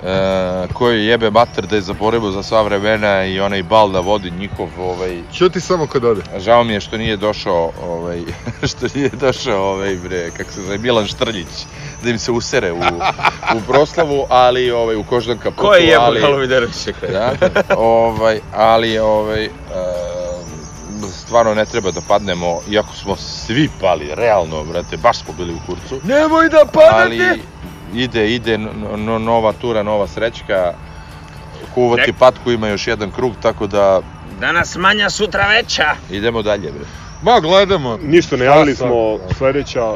e, koji jebe mater da je zaboravio za sva vremena i onaj bal da vodi njihov, ovaj, Čuti samo kad ode. Žao mi je što nije došao, ovaj, što nije došao, ovaj, bre, kako se zove, Milan Štrljić, da im se usere u, u proslavu, ali, ovaj, u koždan kaputu, Ko je jebo ali, Galo Viderovića da, ovaj, ali, ovaj, e, stvarno ne treba da padnemo, iako smo svi pali, realno, brate, baš smo bili u kurcu, Nemoj da ali ide, ide no, no- nova tura, nova srećka, kuvati Nek- patku ima još jedan krug, tako da Danas manja, sutra veća. idemo dalje, bre. Ma, gledamo. Ništa, najavili smo sledeća,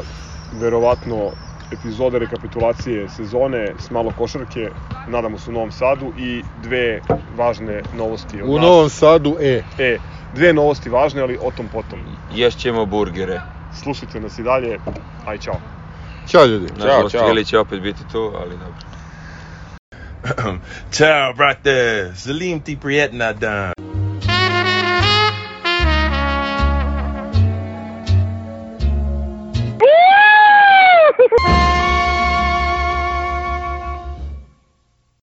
verovatno, epizoda rekapitulacije sezone s malo košarke, nadamo se u Novom Sadu i dve važne novosti od U nas. Novom Sadu, e. E, dve novosti važne, ali o tom potom. Ješćemo burgere. Slušajte nas i dalje, aj čao. Ćao ljudi. Nažalost, čao. Ili će opet biti tu, ali dobro. Ciao, brate. Salim ti prijetna dan.